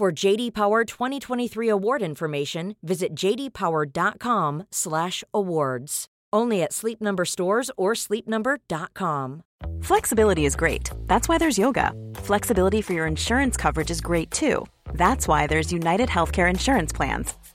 For JD Power 2023 award information, visit jdpower.com/awards. Only at Sleep Number stores or sleepnumber.com. Flexibility is great. That's why there's yoga. Flexibility for your insurance coverage is great too. That's why there's United Healthcare Insurance Plans.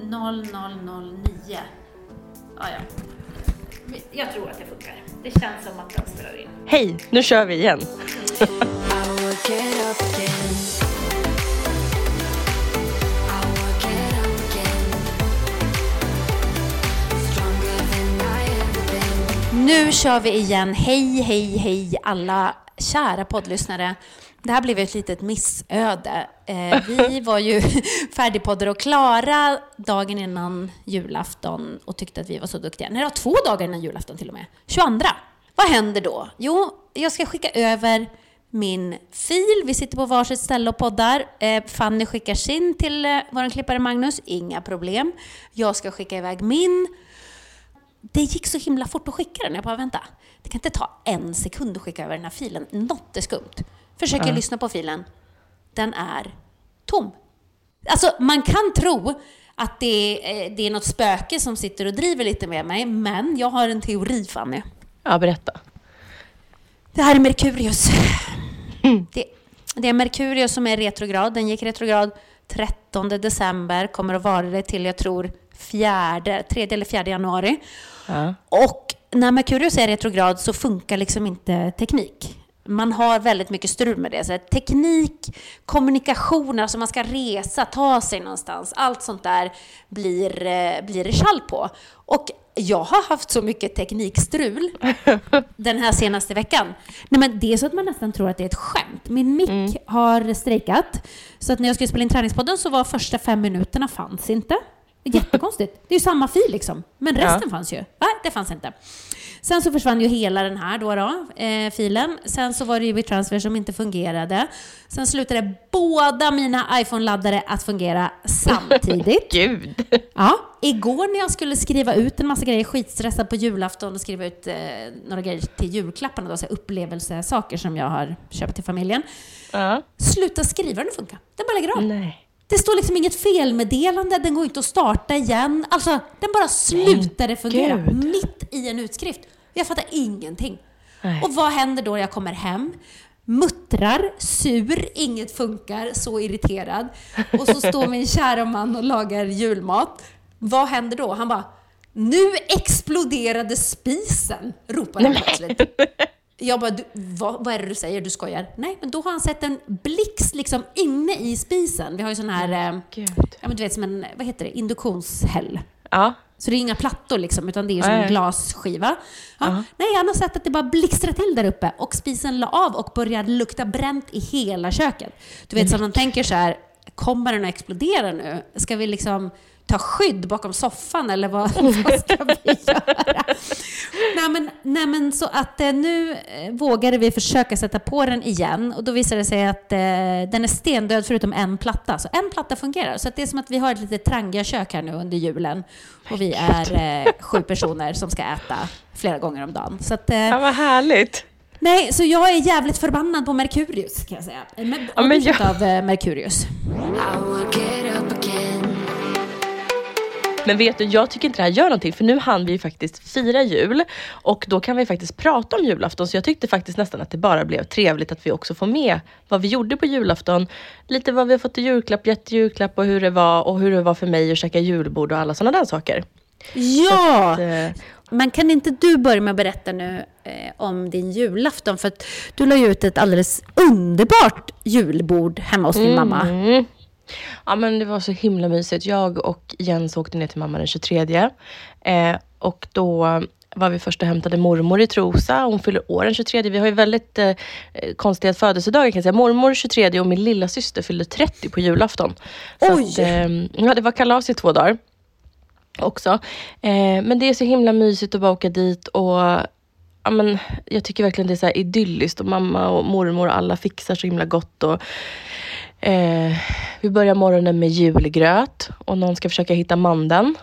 0009. Ja, ja. Jag tror att det funkar. Det känns som att den spelar in. Hej, nu kör vi igen. Nu kör vi igen. Hej, hej, hej alla kära poddlyssnare. Det här blev ett litet missöde. Eh, vi var ju färdigpoddade och klara dagen innan julafton och tyckte att vi var så duktiga. Nej, det var två dagar innan julafton till och med. 22. Vad händer då? Jo, jag ska skicka över min fil. Vi sitter på varsitt ställe och poddar. Eh, Fanny skickar sin till eh, vår klippare Magnus. Inga problem. Jag ska skicka iväg min det gick så himla fort att skicka den. Jag bara, vänta, det kan inte ta en sekund att skicka över den här filen. Något är skumt. Försöker Ja. lyssna på filen. Den är tom. Alltså, man kan tro att det är, det är något spöke som sitter och driver lite med mig, men jag har en teori, Fanny. Ja, berätta. Det här är Merkurius. Det, det är Merkurius som är retrograd. Den gick retrograd 13 december, kommer att vara det till, jag tror, 4, 3 eller 4 januari. Ja. Och när Merkurius är retrograd så funkar liksom inte teknik. Man har väldigt mycket strul med det. Så teknik, kommunikation, alltså man ska resa, ta sig någonstans. Allt sånt där blir, eh, blir det kall på. Och jag har haft så mycket teknikstrul den här senaste veckan. Nej, men det är så att man nästan tror att det är ett skämt. Min mick har strejkat. Så att när jag skulle spela in träningspodden så var första fem minuterna fanns inte. Jättekonstigt. Det är ju samma fil liksom. Men resten fanns ju. Va? Det fanns inte. Sen så försvann ju hela den här då, då eh, filen. Sen så var det ju WeTransfer som inte fungerade. Sen slutade båda mina iPhone-laddare att fungera samtidigt. Gud! Ja, igår när jag skulle skriva ut en massa grejer, skitstressad på julafton och skriva ut eh, några grejer till julklapparna, då, så här upplevelsesaker som jag har köpt till familjen. Ja. Sluta skriva den funkar. Den bara lägger av. Nej. Det står liksom inget felmeddelande, den går inte att starta igen. Alltså, den bara slutade fungera Gud. mitt i en utskrift. Jag fattar ingenting. Nej. Och vad händer då när jag kommer hem? Muttrar, sur, inget funkar, så irriterad. Och så står min kära man och lagar julmat. Vad händer då? Han bara Nu exploderade spisen! ropar han plötsligt. Jag bara, du, vad, vad är det du säger? Du skojar? Nej, men då har han sett en blixt liksom inne i spisen. Vi har ju sån här, eh, ja men du vet som en, vad heter det, induktionshäll. Ja. Så det är inga plattor liksom, utan det är som en glasskiva. Ja. Nej, han har sett att det bara blixtrar till där uppe och spisen la av och började lukta bränt i hela köket. Du vet, så man tänker så här, kommer den att explodera nu? Ska vi liksom ta skydd bakom soffan eller vad, vad ska vi göra? nej, men, nej men så att eh, nu eh, vågade vi försöka sätta på den igen och då visade det sig att eh, den är stendöd förutom en platta. Så en platta fungerar. Så att det är som att vi har ett litet trangiga kök här nu under julen och vi är sju personer som ska äta flera gånger om dagen. Så att, ja, vad härligt. Nej, så jag är jävligt förbannad på Merkurius kan jag säga. Men, Ja, men jag... av Merkurius. Men vet du, jag tycker inte det här gör någonting för nu hann vi ju faktiskt fira jul och då kan vi faktiskt prata om julafton. Så jag tyckte faktiskt nästan att det bara blev trevligt att vi också får med vad vi gjorde på julafton. Lite vad vi har fått i julklapp, gett julklapp och hur det var och hur det var för mig att käka julbord och alla sådana där saker. Ja! Att, eh, Men kan inte du börja med att berätta nu eh, om din julafton? För att du la ju ut ett alldeles underbart julbord hemma hos din mamma. Ja men det var så himla mysigt. Jag och Jens åkte ner till mamma den 23. Eh, och då var vi först och hämtade mormor i Trosa. Hon fyller år den 23. Vi har ju väldigt eh, konstiga födelsedagar kan jag säga. Mormor 23 och min lilla syster fyllde 30 på julafton. Så Oj! Att, eh, ja, det var kalas i två dagar också. Eh, men det är så himla mysigt att bara åka dit och ja, men, jag tycker verkligen det är så här idylliskt och mamma och mormor och alla fixar så himla gott. Och, eh, vi börjar morgonen med julgröt och någon ska försöka hitta mandeln.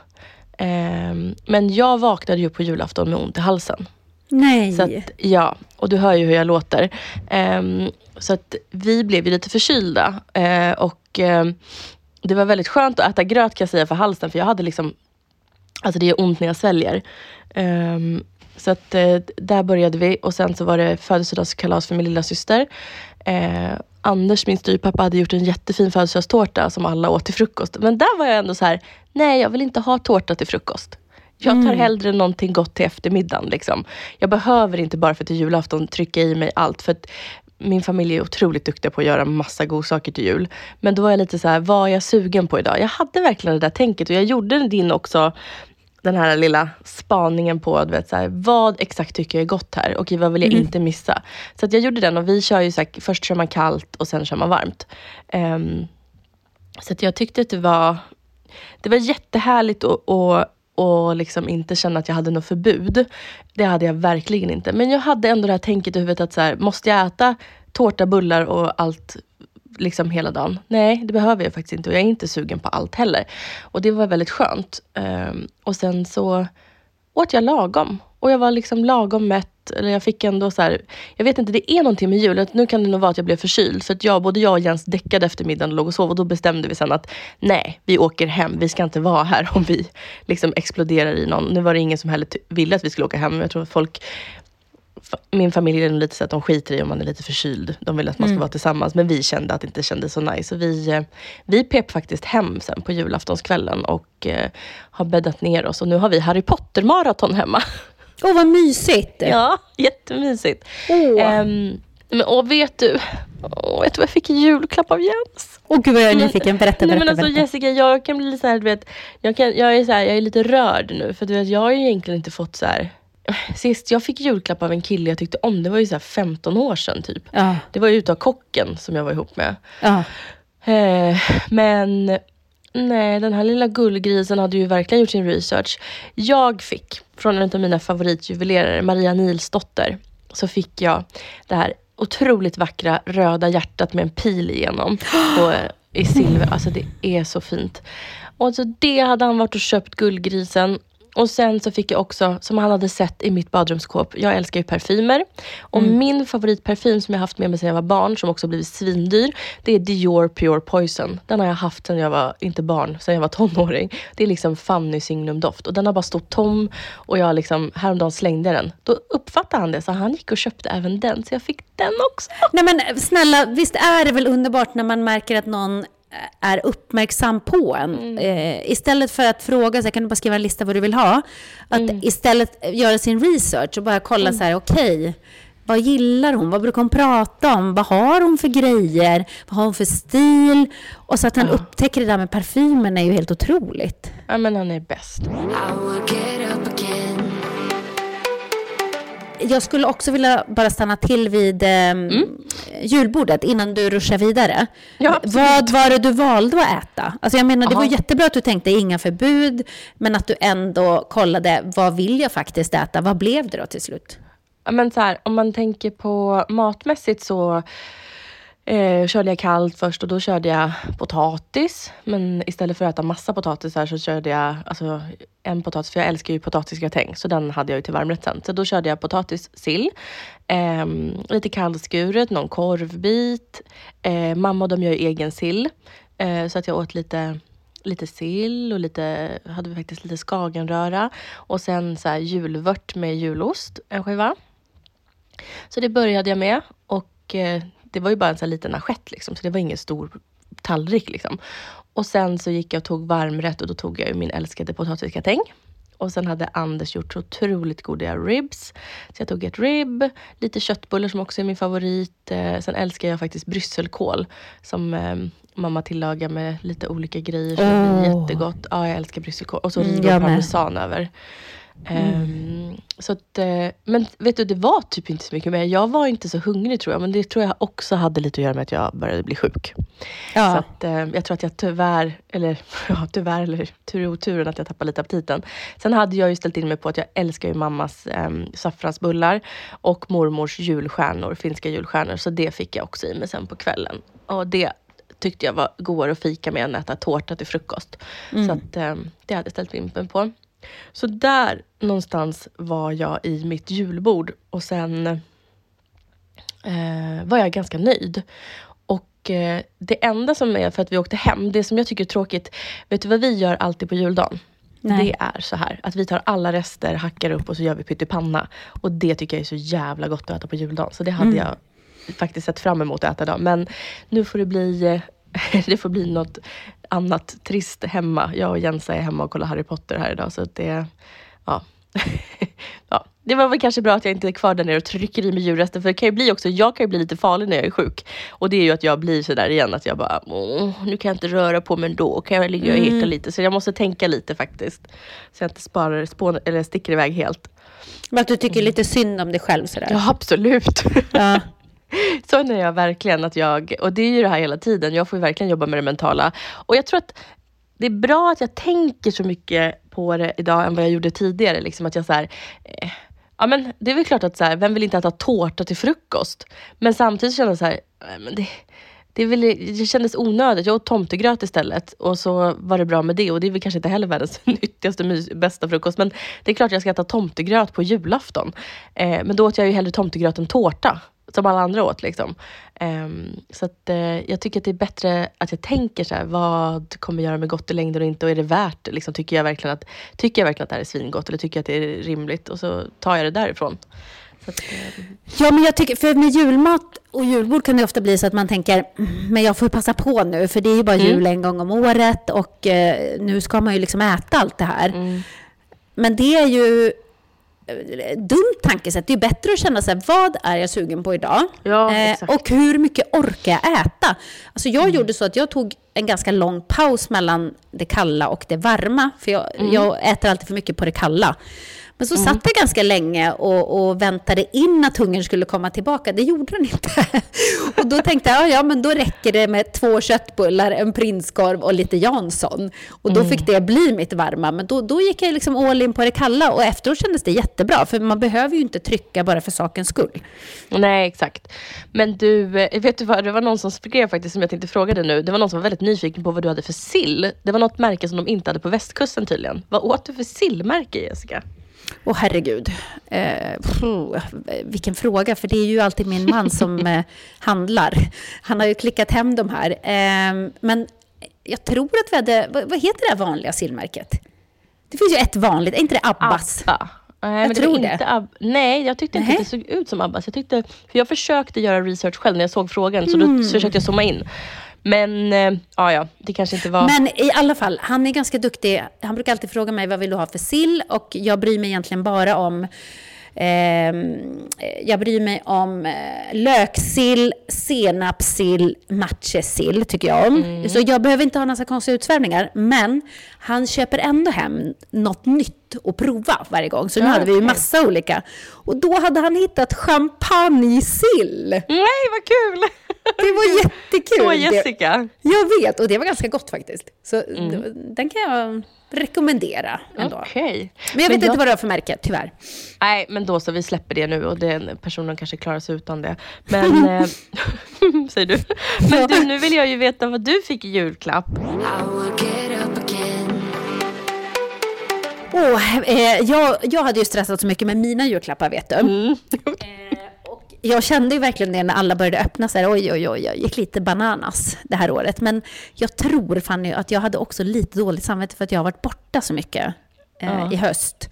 Eh, men jag vaknade ju på julafton med ont i halsen. Nej. Så att, ja, och du hör ju hur jag låter. Ehm, så att vi blev ju lite förkylda. Eh, och ehm, det var väldigt skönt att äta gröt kan jag säga för halsen, för jag hade liksom Alltså det gör ont när jag sväljer. Ehm, så att eh, där började vi och sen så var det födelsedagskalas för min lilla syster. Eh, Anders, min styvpappa, hade gjort en jättefin födelsedagstårta som alla åt till frukost. Men där var jag ändå så här, nej jag vill inte ha tårta till frukost. Jag tar hellre någonting gott till eftermiddagen. Liksom. Jag behöver inte bara för till julafton trycka i mig allt. För min familj är otroligt duktiga på att göra massa godsaker till jul. Men då var jag lite så här, vad är jag sugen på idag? Jag hade verkligen det där tänket och jag gjorde din också den här lilla spaningen på du vet, så här, vad exakt tycker jag är gott här och vad vill jag inte missa. Så att jag gjorde den och vi kör ju så här, först kör man kallt och sen kör man varmt. Ehm, så att jag tyckte att det var, det var jättehärligt att och, och liksom inte känna att jag hade något förbud. Det hade jag verkligen inte. Men jag hade ändå det här tänket i huvudet att så här, måste jag äta tårta, bullar och allt liksom hela dagen. Nej, det behöver jag faktiskt inte och jag är inte sugen på allt heller. Och det var väldigt skönt. Um, och sen så åt jag lagom. Och jag var liksom lagom mätt. Eller jag fick ändå så här, jag vet inte, det är någonting med jul. Nu kan det nog vara att jag blev förkyld. För att jag, både jag och Jens däckade efter middagen och låg och sov. Och då bestämde vi sen att nej, vi åker hem. Vi ska inte vara här om vi liksom exploderar i någon. Nu var det ingen som heller ville att vi skulle åka hem. Jag tror att folk min familj är lite så att de skiter i om man är lite förkyld. De vill att man ska vara tillsammans. Men vi kände att det inte kändes så nice. Så vi, eh, vi pep faktiskt hem sen på julaftonskvällen och eh, har bäddat ner oss. Och nu har vi Harry Potter-maraton hemma. Åh, vad mysigt! ja, jättemysigt. Åh. Ehm, men, och vet du, åh, vet du vad jag fick i julklapp av Jens? Åh, gud vad jag är nyfiken. Berätta, Nej, berätta, men alltså, berätta. Jessica, jag kan bli så här, du vet, jag, kan, jag, är så här, jag är lite rörd nu. För du vet, jag har ju egentligen inte fått så här... Sist jag fick julklapp av en kille jag tyckte om, det var ju så här 15 år sedan typ. Ja, Det var ju utav kocken som jag var ihop med. ja. Eh, men nej, den här lilla gullgrisen hade ju verkligen gjort sin research. Jag fick från en av mina favoritjuvelerare, Maria Nilsdotter, så fick jag det här otroligt vackra röda hjärtat med en pil igenom. Och, I silver, alltså det är så fint. Och så det hade han varit och köpt gullgrisen. Och sen så fick jag också, som han hade sett i mitt badrumsskåp, jag älskar ju parfymer. Och min favoritparfym som jag haft med mig sedan jag var barn, som också blivit svindyr, det är Dior Pure Poison. Den har jag haft sedan jag var, inte barn, sedan jag var tonåring. Det är liksom Fanny Signum doft. Och den har bara stått tom och jag liksom, häromdagen slängde den. Då uppfattade han det, så han gick och köpte även den. Så jag fick den också. Nej men snälla, visst är det väl underbart när man märker att någon är uppmärksam på en. Mm. Eh, istället för att fråga, så här, kan du bara skriva en lista vad du vill ha? Att Mm. istället göra sin research och bara kolla så här, okej, vad gillar hon? Vad brukar hon prata om? Vad har hon för grejer? Vad har hon för stil? Och så att han upptäcker det där med parfymen är ju helt otroligt. Ja men han är bäst. Jag skulle också vilja bara stanna till vid eh, julbordet innan du ruschar vidare. Mm. Ja. Vad var det du valde att äta? Alltså jag menar, det var jättebra att du tänkte inga förbud, men att du ändå kollade vad vill jag faktiskt äta? Vad blev det då till slut? Men så här, om man tänker på matmässigt så eh, körde jag kallt först och då körde jag potatis. Men istället för att äta massa potatisar så körde jag alltså, en potatis, för jag älskar ju potatisgratäng. Så den hade jag ju till varmrätt sen. Så då körde jag potatis, sill, eh, lite kallskuret, någon korvbit. Eh, mamma och de gör ju egen sill. Eh, så att jag åt lite lite sill och lite, hade vi faktiskt lite skagenröra. Och sen så här julvört med julost, en skiva. Så det började jag med. Och eh, det var ju bara en sån liten assiett liksom, så det var ingen stor tallrik liksom. Och sen så gick jag och tog varmrätt och då tog jag min älskade potatisgratäng. Och sen hade Anders gjort så otroligt goda ribs. Så jag tog ett rib, lite köttbullar som också är min favorit. Eh, sen älskar jag faktiskt brysselkål som eh, mamma tillagar med lite olika grejer. Så det blir jättegott. Ja, jag älskar brysselkål. Och så riv och jag med. parmesan över. Ehm, så att, eh, men vet du, det var typ inte så mycket mer. Jag var inte så hungrig tror jag, men det tror jag också hade lite att göra med att jag började bli sjuk. Så Ja. att, eh, jag tror att jag tyvärr, eller ja, tyvärr, eller tur i oturen att jag tappade lite aptiten. Sen hade jag ju ställt in mig på att jag älskar ju mammas eh, saffransbullar och mormors julstjärnor, finska julstjärnor. Så det fick jag också i mig sen på kvällen. Och det tyckte jag var godare att fika med än att äta tårta till frukost. Så att, eh, det hade jag ställt in mig på. Så där någonstans var jag i mitt julbord och sen eh, var jag ganska nöjd. Och eh, det enda som är för att vi åkte hem, det som jag tycker är tråkigt, vet du vad vi gör alltid på juldagen? Nej. Det är så här att vi tar alla rester, hackar upp och så gör vi pyttipanna. Och det tycker jag är så jävla gott att äta på juldagen. Så det hade jag faktiskt sett fram emot att äta idag. Men nu får det bli, det får bli något annat trist hemma. Jag och Jensa är hemma och kollar Harry Potter här idag. Så det, ja. ja. Det var väl kanske bra att jag inte är kvar där nere och trycker i mig djurrester. För det kan ju bli också, jag kan ju bli lite farlig när jag är sjuk. Och det är ju att jag blir sådär igen, att jag bara, nu kan jag inte röra på mig ändå. Kan jag ligga och eka lite? Så jag måste tänka lite faktiskt. Så jag inte sparar, spån, eller sticker iväg helt. Men att du tycker lite synd om dig själv sådär. Ja, absolut. Ja. Så är jag verkligen att jag, och det är ju det här hela tiden, jag får ju verkligen jobba med det mentala. Och jag tror att det är bra att jag tänker så mycket på det idag än vad jag gjorde tidigare. Liksom att jag så här, eh, ja men det är väl klart att så här, vem vill inte äta tårta till frukost? Men samtidigt känner jag så här, eh, men det, det, väl, det kändes onödigt. Jag åt tomtegröt istället och så var det bra med det. Och det är väl kanske inte heller världens nyttigaste, mys- bästa frukost. Men det är klart jag ska äta tomtegröt på julafton. Eh, men då åt jag ju hellre tomtegröt än tårta. Som alla andra åt. Liksom. Ehm, så att, eh, jag tycker att det är bättre att jag tänker så här, vad kommer göra mig gott i längden och inte? Och är det värt det? Liksom, tycker, jag verkligen att, tycker jag verkligen att det här är svingott? Eller tycker jag att det är rimligt? Och så tar jag det därifrån. Så att, eh, Ja, men jag tycker, för med julmat och julbord kan det ofta bli så att man tänker, "Mm, men jag får passa på nu, för det är ju bara jul en gång om året och eh, nu ska man ju liksom äta allt det här. Men det är ju dumt tankesätt. Det är bättre att känna sig, vad är jag sugen på idag? Ja, Eh, och hur mycket orkar jag äta? Alltså jag gjorde så att jag tog en ganska lång paus mellan det kalla och det varma, för jag, jag äter alltid för mycket på det kalla. Men så satt jag ganska länge och, och väntade in att hungern skulle komma tillbaka. Det gjorde den inte. Och då tänkte jag, ja, men då räcker det med två köttbullar, en prinskorv och lite Jansson. Och då fick det bli mitt varma. Men då, då gick jag liksom all in på det kalla och efteråt kändes det jättebra. För man behöver ju inte trycka bara för sakens skull. Nej, exakt. Men du, eh, vet du vad? Det var någon som skrev faktiskt, som jag tänkte fråga dig nu. Det var någon som var väldigt nyfiken på vad du hade för sill. Det var något märke som de inte hade på västkusten tydligen. Vad åt du för sillmärke, Jessica? Åh herregud. Eh, pff, vilken fråga, för det är ju alltid min man som eh, handlar. Han har ju klickat hem de här. Eh, men jag tror att vi hade, vad, vad heter det här vanliga sillmärket? Det finns ju ett vanligt, är inte det Abbas? Abba. Nej, Jag men tror det. inte Ab- Nej, jag tyckte inte Nej. att det såg ut som Abbas. Jag, tyckte, för jag försökte göra research själv när jag såg frågan, så Mm. då försökte jag zooma in. Men eh, ja, ja, det kanske inte var... Men i alla fall, han är ganska duktig. Han brukar alltid fråga mig vad vill du ha för sill och jag bryr mig egentligen bara om ehm, jag bryr mig om eh, löksill, senapssill, matjessill tycker jag om. Så jag behöver inte ha några konstiga utsvävningar. Men han köper ändå hem något nytt att prova varje gång. Så nu Ja, hade vi ju massa olika. Och då hade han hittat champagnesill. Nej, vad kul! Det var jättekul. Så Det- Jessica. jag vet, och det var ganska gott faktiskt. Så d- den kan jag rekommendera ändå. Okej. Men jag vet jag- inte vad det var för märke, tyvärr. Nej, men då så, vi släpper det nu och den personen kanske klarar sig utan det. Men, eh, säger du. Men du, nu vill jag ju veta vad du fick i julklapp. Åh, eh, jag, jag hade ju stressat så mycket med mina julklappar, vet du. Mm. Jag kände ju verkligen det när alla började öppna så här, oj, oj, oj, jag gick lite bananas det här året. Men jag tror Fanny att jag hade också lite dåligt samvete för att jag har varit borta så mycket eh, Ja. i höst.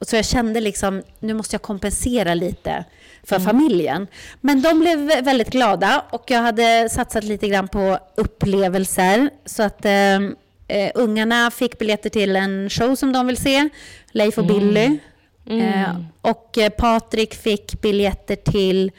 Så jag kände liksom, nu måste jag kompensera lite för familjen. Men de blev väldigt glada och jag hade satsat lite grann på upplevelser. Så att eh, eh, ungarna fick biljetter till en show som de vill se, Leif och Billy. Eh, och eh, Patrik fick biljetter till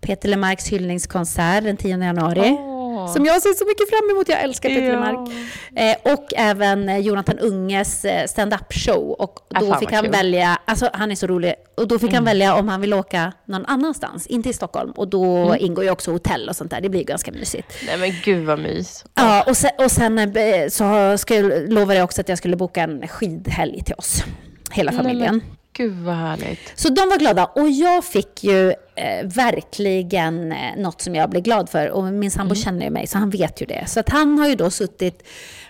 Peter Lemarks hyllningskonsert den 10 januari. Åh. Som jag ser så mycket fram emot. Jag älskar Peter Ja. Lemark. Eh, och även eh, Jonathan Unges stand-up show. Och Ah, då fan fick han kul. Mm. välja, alltså han är så rolig. Och då fick han välja om han vill åka någon annanstans, in till Stockholm. Och då Mm. ingår ju också hotell och sånt där. Det blir ganska mysigt. Nej men gud vad mys. Ja, och sen, och sen så ska jag, lovade jag också att jag skulle boka en skidhelg till oss. Hela Nej, familjen. men Gud vad härligt. Så de var glada och jag fick ju eh, verkligen eh, något som jag blev glad för. Och min sambo känner ju mig så han vet ju det. Så att han har ju då suttit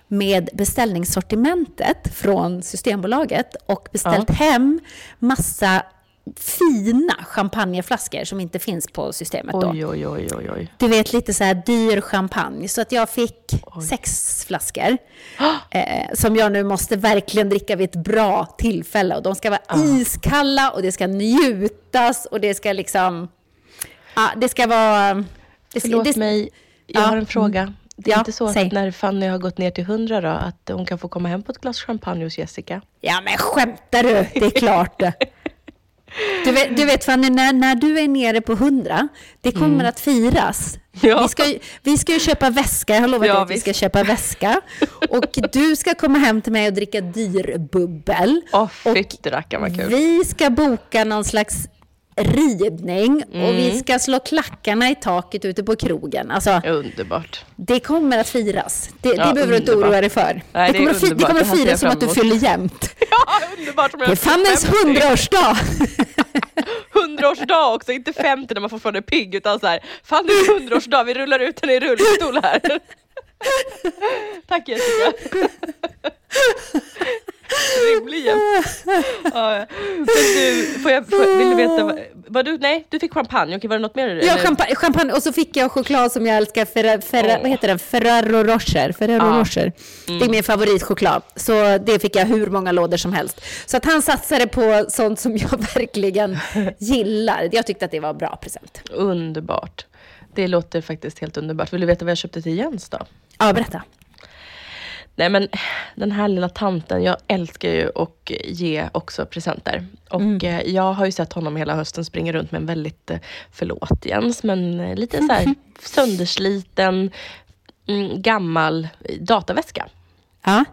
med beställningssortimentet från Systembolaget och beställt hem massa fina champagneflaskor som inte finns på systemet då. Oj oj oj oj oj. Du vet, lite så här dyr champagne. Så att jag fick sex flaskor. Eh, som jag nu måste verkligen dricka vid ett bra tillfälle. Och de ska vara iskalla och det ska njutas och det ska liksom... Ja, det ska vara... Det, ska- Förlåt det, mig, jag Ja. har en fråga. Det är Ja, inte så säg. att när Fanny har gått ner till 100 då, att hon kan få komma hem på ett glas champagne hos Jessica? Ja, men skämtar du? Det är klart. Du vet, du vet Fanny, när, när du är nere på 100, det kommer att firas. Mm. Ja. Vi, ska, vi ska ju köpa väska, jag har lovat Ja, att vi visst. ska köpa väska. Och du ska komma hem till mig och dricka dyrbubbel. Åh, och fytti rackaren vad kul. vi ska boka någon slags ridning och Mm. vi ska slå klackarna i taket ute på krogen. Alltså, Underbart. det kommer att firas. Det, Ja, det behöver du inte oroa dig för. Nej, det, kommer fi- det kommer Det här att firas som att du fyller jämnt. Ja, underbart som Det är Fannys hundraårsdag! 100-årsdag också, inte 50 när man fortfarande är pigg utan så här, Fannys 100-årsdag, vi rullar ut henne i rullstol här. Tack Jessica. Rimligen. Ja, du, får jag, får, vill du veta, vad, vad du, nej du fick champagne, okej var det något mer? Ja, champagne, champagne och så fick jag choklad som jag älskar, Ferra, Ferra, Åh. vad heter den? Ferrero Rocher. Ferrero Ja. Rocher. Det Mm. är min favoritchoklad. Så det fick jag hur många lådor som helst. Så att han satsade på sånt som jag verkligen gillar. Jag tyckte att det var en bra present. Underbart. Det låter faktiskt helt underbart. Vill du veta vad jag köpte till Jens då? Ja, berätta. Nej men den här lilla tanten, jag älskar ju att ge också presenter. Och eh, jag har ju sett honom hela hösten springa runt med en väldigt, eh, förlåt Jens, men eh, lite så här söndersliten, mm, gammal dataväska. Ja.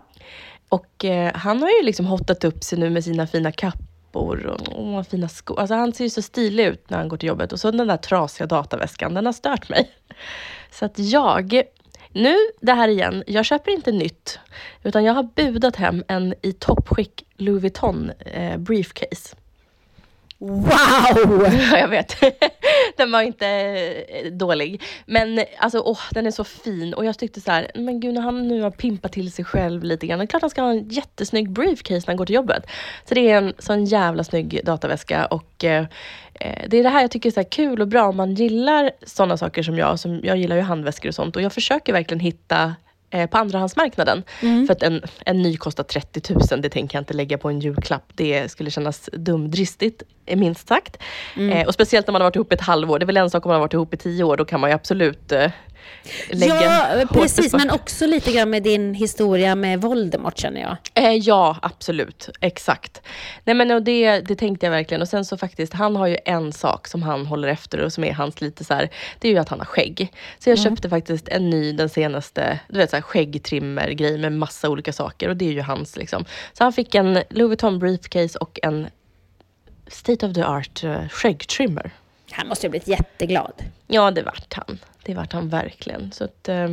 Och eh, han har ju liksom hotat upp sig nu med sina fina kappor och åh, fina skor. Alltså han ser ju så stilig ut när han går till jobbet. Och så den där trasiga dataväskan, den har stört mig. Så att jag, nu det här igen, jag köper inte nytt. Utan jag har budat hem en i toppskick Louis Vuitton eh, briefcase. Wow! Ja, jag vet. den var inte eh, dålig. Men alltså, åh, den är så fin. Och jag tyckte så här, men gud när han nu har pimpat till sig själv lite grann. Det är klart han ska ha en jättesnygg briefcase när han går till jobbet. Så det är en sån jävla snygg dataväska. Och eh, eh det är det här jag tycker är så här kul och bra om man gillar sådana saker som jag. Som, jag gillar ju handväskor och sånt. Och jag försöker verkligen hitta på andrahandsmarknaden. För att en, en ny kostar 30 000, det tänker jag inte lägga på en julklapp. Det skulle kännas dumdristigt, eh, minst sagt. Eh, och speciellt när man har varit ihop ett halvår. Det är väl en sak om man har varit ihop i tio år, då kan man ju absolut eh, lägga Ja, precis. Men också lite grann med din historia med Voldemort känner jag. Eh, ja, absolut. Exakt. Nej men och det, det tänkte jag verkligen. Och sen så faktiskt, han har ju en sak som han håller efter och som är hans lite så här, det är ju att han har skägg. Så jag köpte faktiskt en ny, den senaste, du vet så här skäggtrimmer-grej med massa olika saker och det är ju hans liksom. Så han fick en Louis Vuitton briefcase och en state of the art uh, skäggtrimmer. Han måste ju ha blivit jätteglad. Ja, det vart han. Det vart han verkligen. Så att, eh,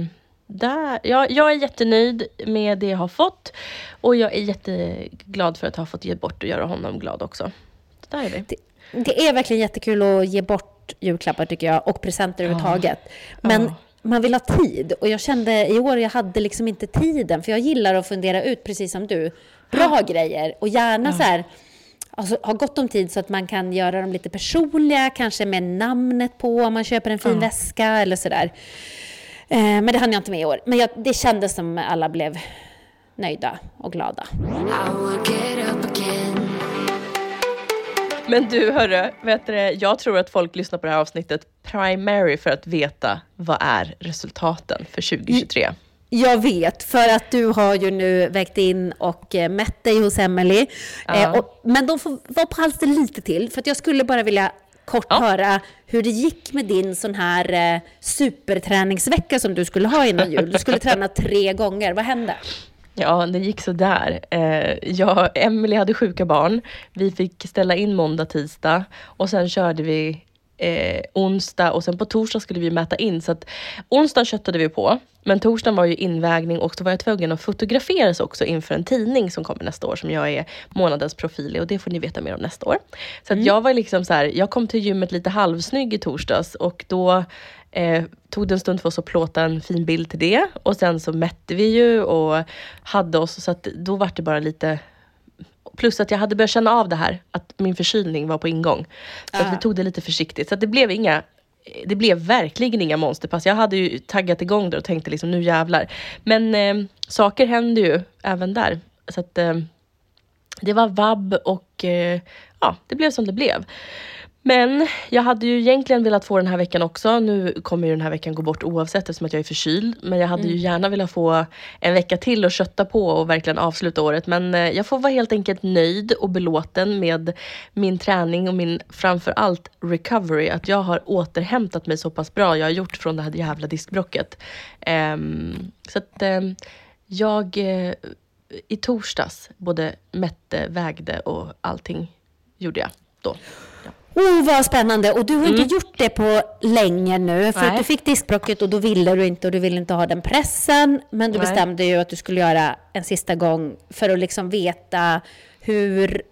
där, ja, jag är jättenöjd med det jag har fått. Och jag är jätteglad för att ha fått ge bort och göra honom glad också. Så där är vi. Det, det är verkligen jättekul att ge bort julklappar tycker jag, och presenter överhuvudtaget. Men Ja. man vill ha tid. Och jag kände i år, jag hade liksom inte tiden. För jag gillar att fundera ut, precis som du, bra grejer. Och gärna så här, alltså, ha gott om tid så att man kan göra dem lite personliga, kanske med namnet på om man köper en fin väska eller sådär. Eh, men det hann jag inte med i år. Men jag, det kändes som alla blev nöjda och glada. Men du hörru, vet du, det, jag tror att folk lyssnar på det här avsnittet primary för att veta vad är resultaten för 2023. Jag vet, för att du har ju nu vägt in och eh, mätt dig hos Emily. Ja. Eh, och, men de får vara på halsen lite till, för att jag skulle bara vilja kort Ja. höra hur det gick med din sån här eh, superträningsvecka som du skulle ha innan jul. Du skulle träna tre gånger. Vad hände? Ja, det gick så där. Eh, jag Emily hade sjuka barn. Vi fick ställa in måndag, tisdag och sen körde vi eh, onsdag och sen på torsdag skulle vi mäta in. Så att onsdagen köttade vi på, men torsdagen var ju invägning och så var jag tvungen att fotograferas också inför en tidning som kommer nästa år som jag är månadens profil i och det får ni veta mer om nästa år. Så att jag var liksom så här, jag kom till gymmet lite halvsnygg i torsdags och då Eh, tog det en stund för oss att plåta en fin bild till det och sen så mätte vi ju och hade oss så att då var det bara lite Plus att jag hade börjat känna av det här, att min förkylning var på ingång. Så att vi tog det lite försiktigt. Så det blev inga det blev verkligen inga monsterpass. Jag hade ju taggat igång där och tänkte liksom nu jävlar. Men eh, saker händer ju även där. Så att eh, det var vabb och eh, ja, det blev som det blev. Men jag hade ju egentligen velat få den här veckan också. Nu kommer ju den här veckan gå bort oavsett eftersom att jag är förkyld. Men jag hade ju gärna velat få en vecka till att kötta på och verkligen avsluta året. Men eh, jag får vara helt enkelt nöjd och belåten med min träning och min framför allt recovery. Att jag har återhämtat mig så pass bra jag har gjort från det här jävla diskbrocket. Ehm, så att ehm, jag eh, i torsdags både mätte, vägde och allting gjorde jag då. Oh, vad spännande! Och du har inte gjort det på länge nu, för Nej. att du fick diskbrocket och då ville du inte och du ville inte ha den pressen. Men du Nej. bestämde ju att du skulle göra en sista gång för att liksom veta hur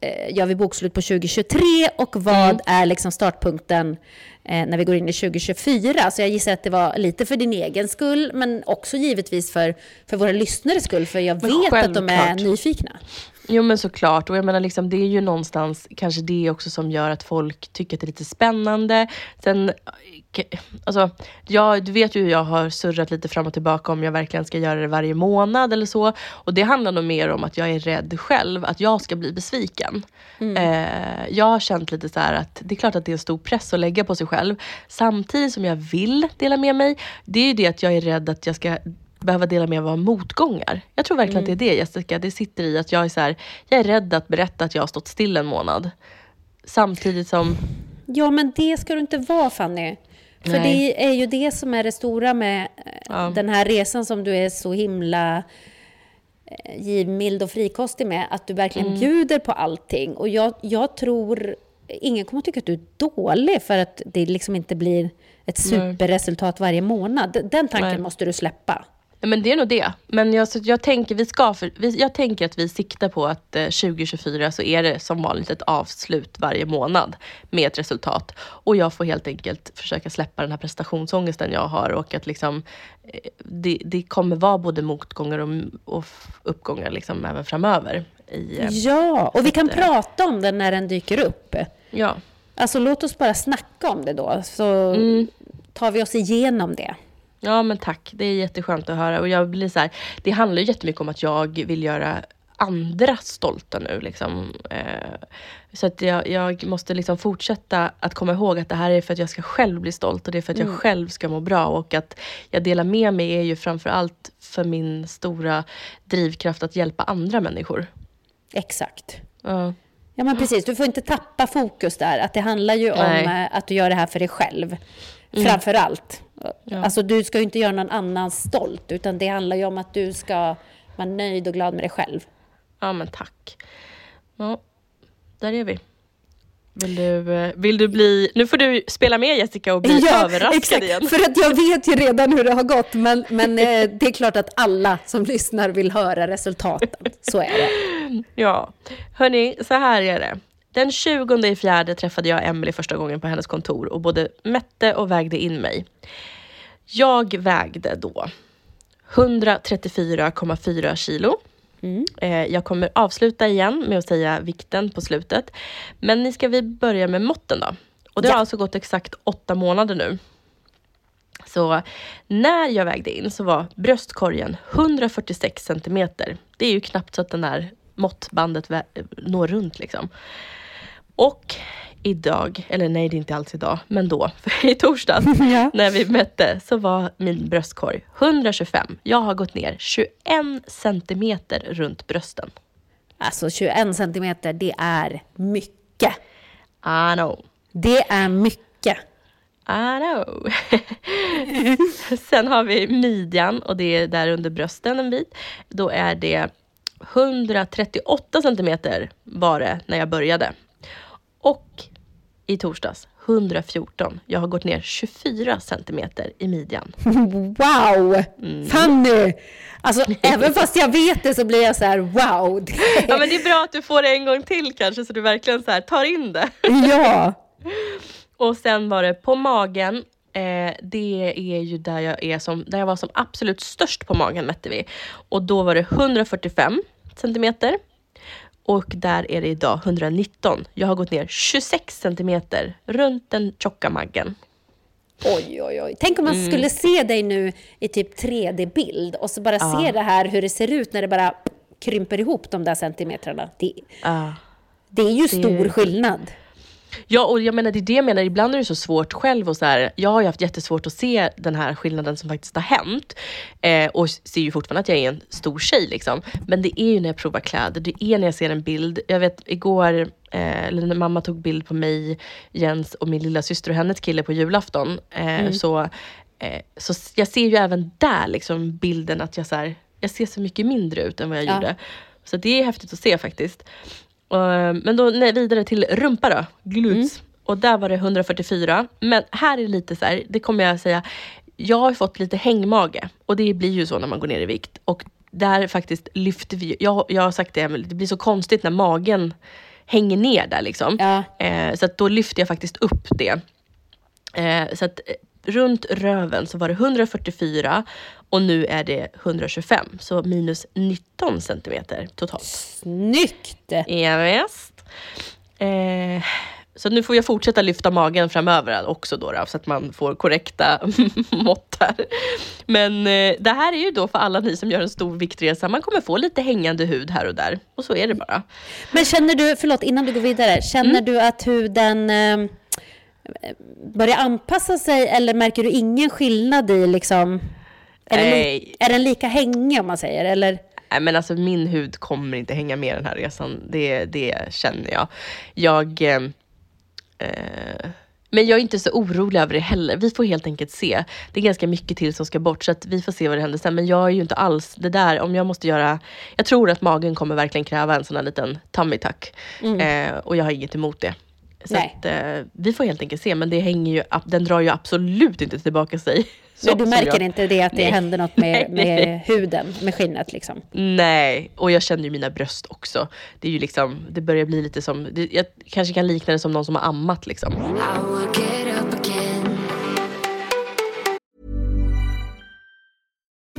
eh, gör vi bokslut på 2023 och vad är liksom startpunkten eh, när vi går in i 2024. Så jag gissar att det var lite för din egen skull, men också givetvis för, för våra lyssnares skull, för jag Men vet att de är nyfikna. Jo men såklart, och jag menar liksom, det är ju någonstans kanske det också som gör att folk tycker att det är lite spännande. Sen, k- alltså, jag, du vet ju hur jag har surrat lite fram och tillbaka om jag verkligen ska göra det varje månad eller så. Och det handlar nog mer om att jag är rädd själv att jag ska bli besviken. Eh, jag har känt lite så här att det är klart att det är en stor press att lägga på sig själv. Samtidigt som jag vill dela med mig, det är ju det att jag är rädd att jag ska behöva dela med mig av motgångar. Jag tror verkligen att det är det Jessica, det sitter i att jag är så här, jag är rädd att berätta att jag har stått still en månad. Samtidigt som, Ja, men det ska du inte vara, Fanny. För Nej. det är ju det som är det stora med eh, Ja. den här resan som du är så himla eh, givmild och frikostig med, att du verkligen Mm. bjuder på allting. Och jag, jag tror, ingen kommer att tycka att du är dålig för att det liksom inte blir ett superresultat varje månad. Den tanken Nej. måste du släppa. Men det är nog det. Men jag, så jag, tänker, vi ska för, vi, jag tänker att vi siktar på att eh, 2024 så är det som vanligt ett avslut varje månad med ett resultat. Och jag får helt enkelt försöka släppa den här prestationsångesten jag har och att liksom, eh, det, det kommer vara både motgångar och, och uppgångar liksom även framöver. I, eh, Ja, och vi kan att, eh, prata om den när den dyker upp. ja. Alltså låt oss bara snacka om det då, så Mm. tar vi oss igenom det. Ja men tack, det är jätteskönt att höra. Och jag blir så här, det handlar ju jättemycket om att jag vill göra andra stolta nu. Liksom. Eh, så att jag, jag måste liksom fortsätta att komma ihåg att det här är för att jag ska själv bli stolt och det är för att jag själv ska må bra. Och att jag delar med mig är ju framför allt för min stora drivkraft att hjälpa andra människor. Exakt. Ja. Ja, men precis. Du får inte tappa fokus där. Att det handlar ju om Nej. Mm. eh, att du gör det här för dig själv. Framför allt. Alltså, du ska ju inte göra någon annan stolt, utan det handlar ju om att du ska vara nöjd och glad med dig själv. ja men tack. Ja, där är vi. Vill du, eh, vill du bli... Nu får du spela med Jessica och bli överraskad igen. För att jag vet ju redan hur det har gått, men, men eh, det är klart att alla som lyssnar vill höra resultaten. Så är det. Ja, hörni, så här är det. Den 20 i fjärde träffade jag Emily första gången på hennes kontor och både mätte och vägde in mig. Jag vägde då 134,4 kilo. Eh, jag kommer avsluta igen med att säga vikten på slutet. Men ni ska vi börja med måtten då. Och det har Ja. alltså gått exakt åtta månader nu. Så när jag vägde in så var bröstkorgen 146 centimeter. Det är ju knappt så att den här måttbandet når runt liksom. Och idag, eller nej det är inte alls idag, men då, för i torsdags Ja. när vi mätte så var min bröstkorg 125. Jag har gått ner 21 centimeter runt brösten. Alltså 21 centimeter, det är mycket. I know. Det är mycket. I know. Sen har vi midjan och det är där under brösten en bit. Då är det 138 centimeter var det när jag började. Och i torsdags 114. Jag har gått ner 24 centimeter i midjan. Wow! Mm. Fanny! Alltså, även fast jag vet det så blir jag så här, wow! Det, Ja men det är bra att du får det en gång till kanske så du verkligen så här tar in det. ja! Och sen var det på magen. Eh, det är ju där jag, är som, där jag var som absolut störst på magen mätte vi. Och då var det 145 centimeter. Och där är det idag 119. Jag har gått ner 26 centimeter runt den tjocka maggen. Oj, oj, oj. Tänk om man Mm. skulle se dig nu i typ 3D-bild och så bara se det här hur det ser ut när det bara krymper ihop de där centimetrarna. Det, Ah. det är ju stor skillnad. Ja, och jag menar det är det jag menar, ibland är det så svårt själv och så här, jag har ju haft jättesvårt att se den här skillnaden som faktiskt har hänt. Eh, och ser ju fortfarande att jag är en stor tjej liksom. Men det är ju när jag provar kläder, det är när jag ser en bild. Jag vet igår, eh, när mamma tog bild på mig, Jens och min lilla syster och hennes kille på julafton. Eh, så, eh, så jag ser ju även där liksom bilden att jag så här, jag ser så mycket mindre ut än vad jag Ja. gjorde. Så det är häftigt att se faktiskt. Eh, Men då nej, vidare till rumpa då, glutes. Och där var det 144. Men här är det lite så här, det kommer jag säga, jag har fått lite hängmage. Och det blir ju så när man går ner i vikt. Och där faktiskt lyfter vi, jag, jag har sagt det, det blir så konstigt när magen hänger ner där liksom. Ja. Eh, så att då lyfter jag faktiskt upp det. Eh, så att runt röven så var det 144 och nu är det 125. Så minus 19 centimeter totalt. Snyggt! Ja, visst. Eh, så nu får jag fortsätta lyfta magen framöver också då, då så att man får korrekta mått här. Men eh, det här är ju då för alla ni som gör en stor viktresa, man kommer få lite hängande hud här och där. Och så är det bara. Men känner du, förlåt innan du går vidare, känner Mm. du att huden eh, börjar anpassa sig eller märker du ingen skillnad i liksom... Är den, li- är den lika hängig om man säger? Eller? Nej, men alltså min hud kommer inte hänga med den här resan. Det, det känner jag. Jag... Eh, eh, men jag är inte så orolig över det heller. Vi får helt enkelt se. Det är ganska mycket till som ska bort så vi får se vad det händer sen. Men jag är ju inte alls det där om jag måste göra. Jag tror att magen kommer verkligen kräva en sån här liten tummy tuck. Eh, och jag har inget emot det. Så Nej. att, eh, vi får helt enkelt se. Men det hänger ju, den drar ju absolut inte tillbaka sig. Så- Men du märker jag- inte det att det Nej. händer något med, med huden, med skinnet liksom? Nej, och jag känner ju mina bröst också. Det är ju liksom, det börjar bli lite som, det, jag kanske kan likna det som någon som har ammat liksom.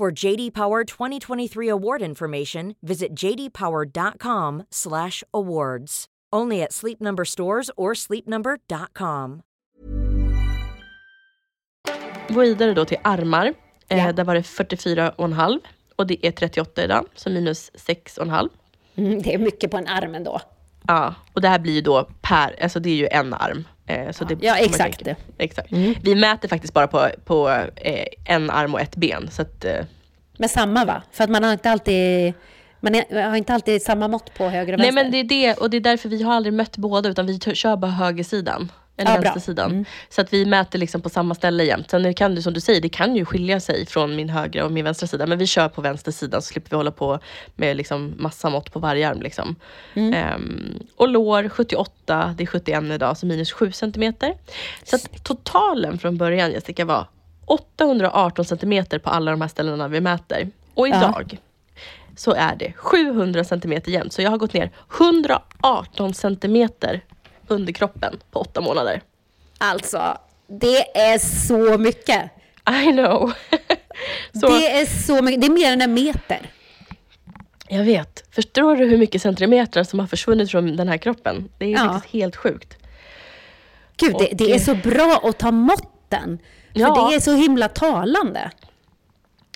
For JD Power 2023 award information, visit jdpower.com/awards. Only at Sleep Number stores or sleepnumber.com. Gå vidare då till armar. Ja. Eh, där var det 44,5. och det är 38 idag, så minus 6,5. Mm, det är mycket på en arm ändå. Ja, och det här blir ju då per, alltså det är ju en arm. Eh, så det, Ja, exakt. exakt. Vi mäter faktiskt bara på, på eh, en arm och ett ben. Så att, eh, Men samma va? För att man har inte alltid, man har inte alltid samma mått på höger och nej vänster. men det är det, och det är därför vi har aldrig mött båda, utan vi kör bara högersidan. Eller Ja, vänstersidan. Så att vi mäter liksom på samma ställe jämt. Sen det kan du, som du säger, det kan ju skilja sig från min högra och min vänstra sida. Men vi kör på vänster sida så slipper vi hålla på med liksom massa mått på varje arm. Liksom. Ehm, och lår 78, det är 71 idag, så minus 7 centimeter. Så att totalen från början Jessica var 818 centimeter på alla de här ställena vi mäter. Och idag så är det 700 centimeter jämnt. Så jag har gått ner 118 centimeter under kroppen på åtta månader. Alltså, det är så mycket. I know. Det är så mycket. Det är mer än en meter. Jag vet. Förstår du hur mycket centimeter som har försvunnit från den här kroppen? Det är Ja. faktiskt helt sjukt. Gud, det, det är så bra att ta måtten. För Ja. det är så himla talande.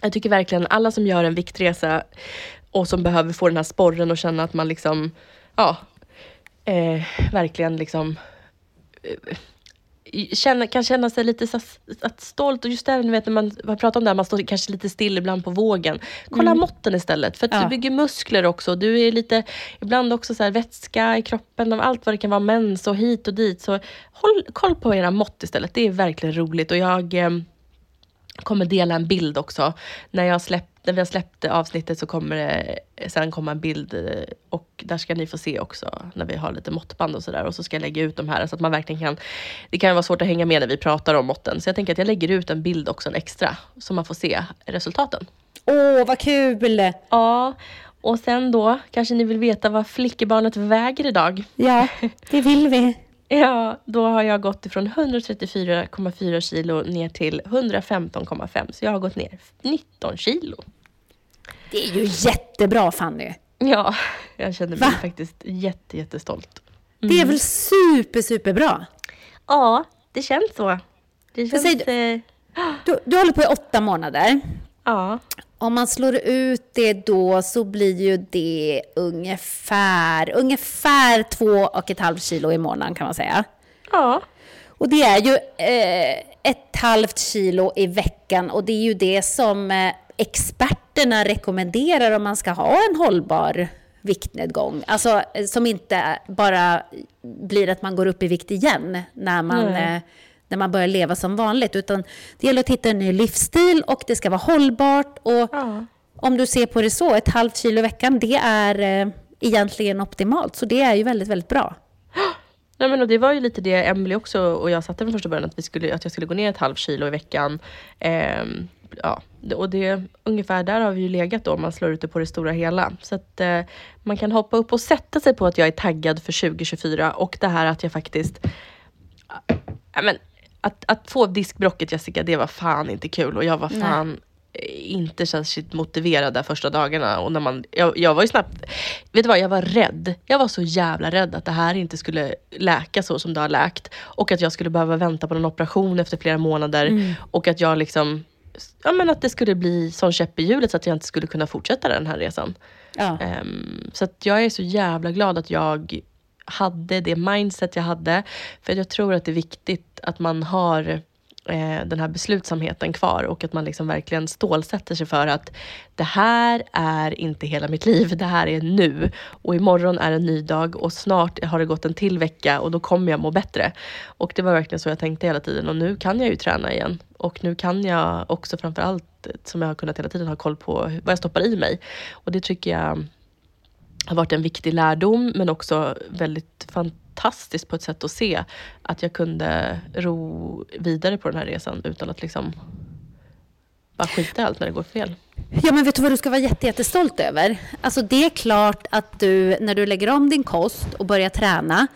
Jag tycker verkligen alla som gör en viktresa och som behöver få den här sporren och känna att man liksom, ja, eh, verkligen liksom eh, känna, kan känna sig lite så, att stolt och just där, ni vet när man vad pratar om det här, man står kanske lite still ibland på vågen. Kolla måtten istället, för att Ja. du bygger muskler också. Du är lite, ibland också så här vätska i kroppen, av allt vad det kan vara, mens och hit och dit. Så håll koll på era mått istället, det är verkligen roligt. Och jag eh, kommer dela en bild också. När, jag släpp, när vi har släppt avsnittet så kommer det sen komma en bild eh, och där ska ni få se också när vi har lite måttband och sådär. Och så ska jag lägga ut de här så att man verkligen kan... Det kan vara svårt att hänga med när vi pratar om måtten. Så jag tänker att jag lägger ut en bild också, en extra, så man får se resultaten. Åh, vad kul! Ja, och sen då kanske ni vill veta vad flickebarnet väger idag. Ja, det vill vi. Ja, då har jag gått ifrån 134,4 kilo ner till 115,5. Så jag har gått ner 19 kilo. Det är ju jättebra Fanny. Ja, jag känner mig Va? faktiskt jätte, jättestolt. Det är väl super, superbra? Ja, det känns så. Det känns... säg- eh, Du, du håller på i åtta månader. ja. Om man slår ut det då så blir ju det ungefär, ungefär två och ett halvt kilo i månaden kan man säga. Ja. Och det är ju eh, ett halvt kilo i veckan och det är ju det som eh, experterna rekommenderar om man ska ha en hållbar viktnedgång. Alltså eh, som inte bara blir att man går upp i vikt igen när man, eh, när man börjar leva som vanligt. Utan det gäller att hitta en ny livsstil och det ska vara hållbart. Och Ja. om du ser på det så, ett halvt kilo i veckan, det är eh, egentligen optimalt. Så det är ju väldigt, väldigt bra. Nej, men och det var ju lite det Emily också och jag satte från första början, att, vi skulle, att jag skulle gå ner ett halvt kilo i veckan. Ehm, ja, och det, ungefär där har vi ju legat då, om man slår ut det på det stora hela. Så att eh, man kan hoppa upp och sätta sig på att jag är taggad för 2024 och det här att jag faktiskt ja, men, att, att få diskbrocket Jessica, det var fan inte kul och jag var fan eh, inte särskilt motiverad där första dagarna. Och när man, jag, jag var ju snabbt, vet du vad, jag var rädd. Jag var så jävla rädd att det här inte skulle läka så som det har läkt. Och att jag skulle behöva vänta på en operation efter flera månader. Och att jag liksom, ja men att det skulle bli sån käpp i hjulet så att jag inte skulle kunna fortsätta den här resan. Ja. Ehm, så att jag är så jävla glad att jag hade det mindset jag hade. För jag tror att det är viktigt att man har eh, den här beslutsamheten kvar och att man liksom verkligen stålsätter sig för att det här är inte hela mitt liv, det här är nu. Och imorgon är en ny dag och snart har det gått en till vecka och då kommer jag må bättre. Och det var verkligen så jag tänkte hela tiden och nu kan jag ju träna igen. Och nu kan jag också framförallt, som jag har kunnat hela tiden, ha koll på vad jag stoppar i mig. Och det tycker jag har varit en viktig lärdom men också väldigt fantastiskt på ett sätt att se att jag kunde ro vidare på den här resan utan att liksom bara skita i allt när det går fel. Ja, men vet du vad du ska vara jätte, jättestolt över? Alltså det är klart att du, när du lägger om din kost och börjar träna,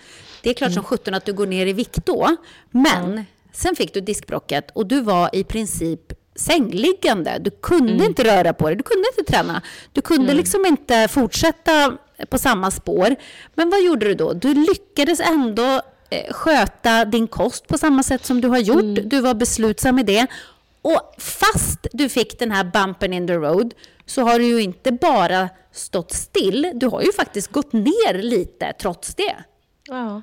det är klart som sjutton att du går ner i vikt då. Men sen fick du diskbrocket och du var i princip sängliggande. Du kunde inte röra på dig, du kunde inte träna. Du kunde liksom inte fortsätta på samma spår. Men vad gjorde du då? Du lyckades ändå eh, sköta din kost på samma sätt som du har gjort. Du var beslutsam i det. Och fast du fick den här bumpen in the road så har du ju inte bara stått still, du har ju faktiskt gått ner lite trots det. Ja.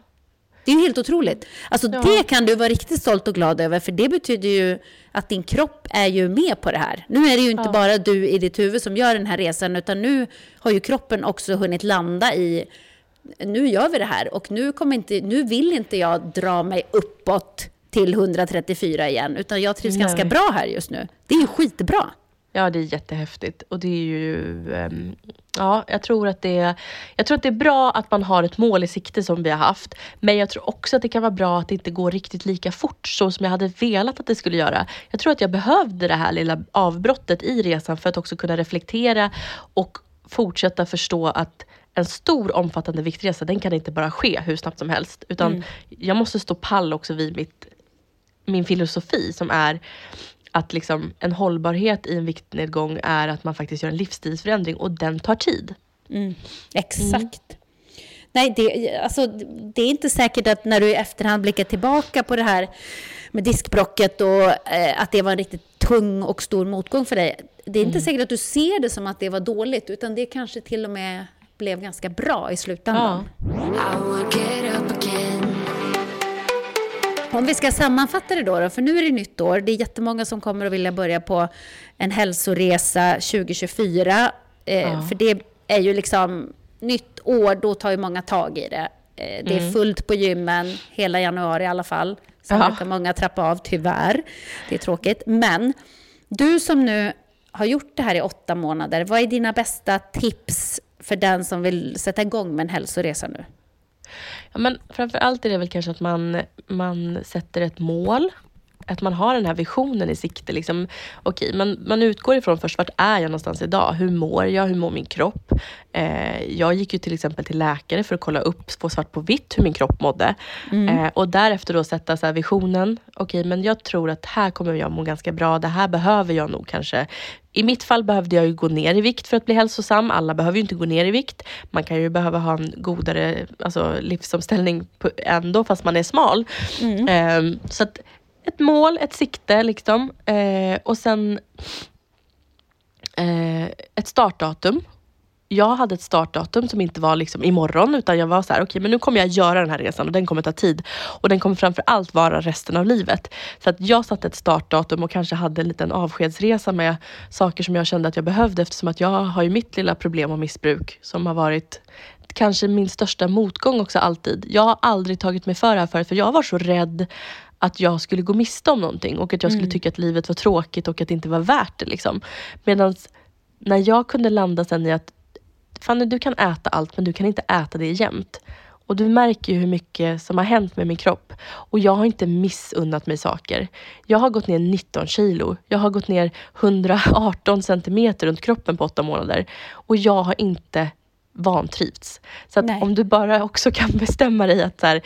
Det är ju helt otroligt. Alltså Ja. det kan du vara riktigt stolt och glad över, för det betyder ju att din kropp är ju med på det här. Nu är det ju inte bara du i ditt huvud som gör den här resan, utan nu har ju kroppen också hunnit landa i nu gör vi det här och nu, kommer inte, nu vill inte jag dra mig uppåt till 134 igen, utan jag trivs Nej. ganska bra här just nu. Det är ju skitbra. Ja, det är jättehäftigt. Och det är ju... ehm, ja, jag tror, att det är, jag tror att det är bra att man har ett mål i sikte som vi har haft. Men jag tror också att det kan vara bra att det inte går riktigt lika fort så som jag hade velat att det skulle göra. Jag tror att jag behövde det här lilla avbrottet i resan för att också kunna reflektera och fortsätta förstå att en stor omfattande viktresa, den kan inte bara ske hur snabbt som helst. Utan jag måste stå pall också vid mitt min filosofi som är att liksom en hållbarhet i en viktnedgång är att man faktiskt gör en livsstilsförändring och den tar tid. Exakt. Nej, det, alltså, det är inte säkert att när du i efterhand blickar tillbaka på det här med diskbrocket och eh, att det var en riktigt tung och stor motgång för dig. Det är inte säkert att du ser det som att det var dåligt, utan det kanske till och med blev ganska bra i slutändan. I Om vi ska sammanfatta det då, då, för nu är det nytt år. Det är jättemånga som kommer att vilja börja på en hälsoresa 2024. Eh, För det är ju liksom nytt år, då tar ju många tag i det. Eh, det är fullt på gymmen hela januari i alla fall. Sen Ja. brukar många trappa av, tyvärr. Det är tråkigt. Men du som nu har gjort det här i åtta månader, vad är dina bästa tips för den som vill sätta igång med en hälsoresa nu? Ja, men framför allt är det väl kanske att man, man sätter ett mål. Att man har den här visionen i sikte. Liksom, okej, man, man utgår ifrån först, vart är jag någonstans idag? Hur mår jag? Hur mår min kropp? Eh, jag gick ju till exempel till läkare för att kolla upp, få svart på vitt hur min kropp mådde. Eh, och därefter då sätta så visionen. Okej, men jag tror att här kommer jag må ganska bra. Det här behöver jag nog kanske. I mitt fall behövde jag ju gå ner i vikt för att bli hälsosam. Alla behöver ju inte gå ner i vikt. Man kan ju behöva ha en godare alltså, livsomställning ändå fast man är smal. Eh, så att ett mål, ett sikte liksom. Eh, och sen eh, ett startdatum. Jag hade ett startdatum som inte var liksom imorgon utan jag var så här, okej men nu kommer jag göra den här resan och den kommer ta tid. Och den kommer framför allt vara resten av livet. Så att jag satte ett startdatum och kanske hade en liten avskedsresa med saker som jag kände att jag behövde eftersom att jag har ju mitt lilla problem och missbruk som har varit kanske min största motgång också alltid. Jag har aldrig tagit mig för det här förut för jag var så rädd att jag skulle gå miste om någonting och att jag skulle tycka att livet var tråkigt och att det inte var värt det. Liksom. Medan när jag kunde landa sen i att Fanny, du kan äta allt men du kan inte äta det jämt. Och du märker ju hur mycket som har hänt med min kropp. Och jag har inte missunnat mig saker. Jag har gått ner 19 kilo. Jag har gått ner 118 centimeter runt kroppen på åtta månader. Och jag har inte vantrivts. Så om du bara också kan bestämma dig att så här,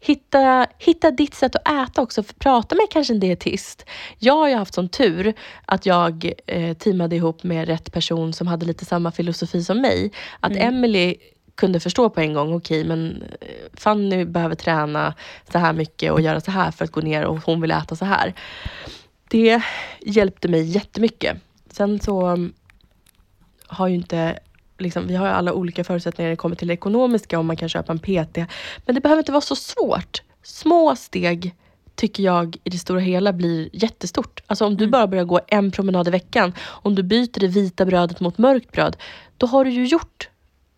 Hitta, hitta ditt sätt att äta också. För prata med kanske en dietist. Jag har ju haft sån tur att jag eh, teamade ihop med rätt person som hade lite samma filosofi som mig. Att Emily kunde förstå på en gång, okej men eh, Fanny behöver träna så här mycket och göra så här för att gå ner och hon vill äta så här. Det hjälpte mig jättemycket. Sen så mm, har ju inte Liksom, vi har alla olika förutsättningar när det kommer till det ekonomiska om man kan köpa en PT. Men det behöver inte vara så svårt. Små steg tycker jag i det stora hela blir jättestort. Alltså om du bara börjar gå en promenad i veckan, om du byter det vita brödet mot mörkt bröd, då har du ju gjort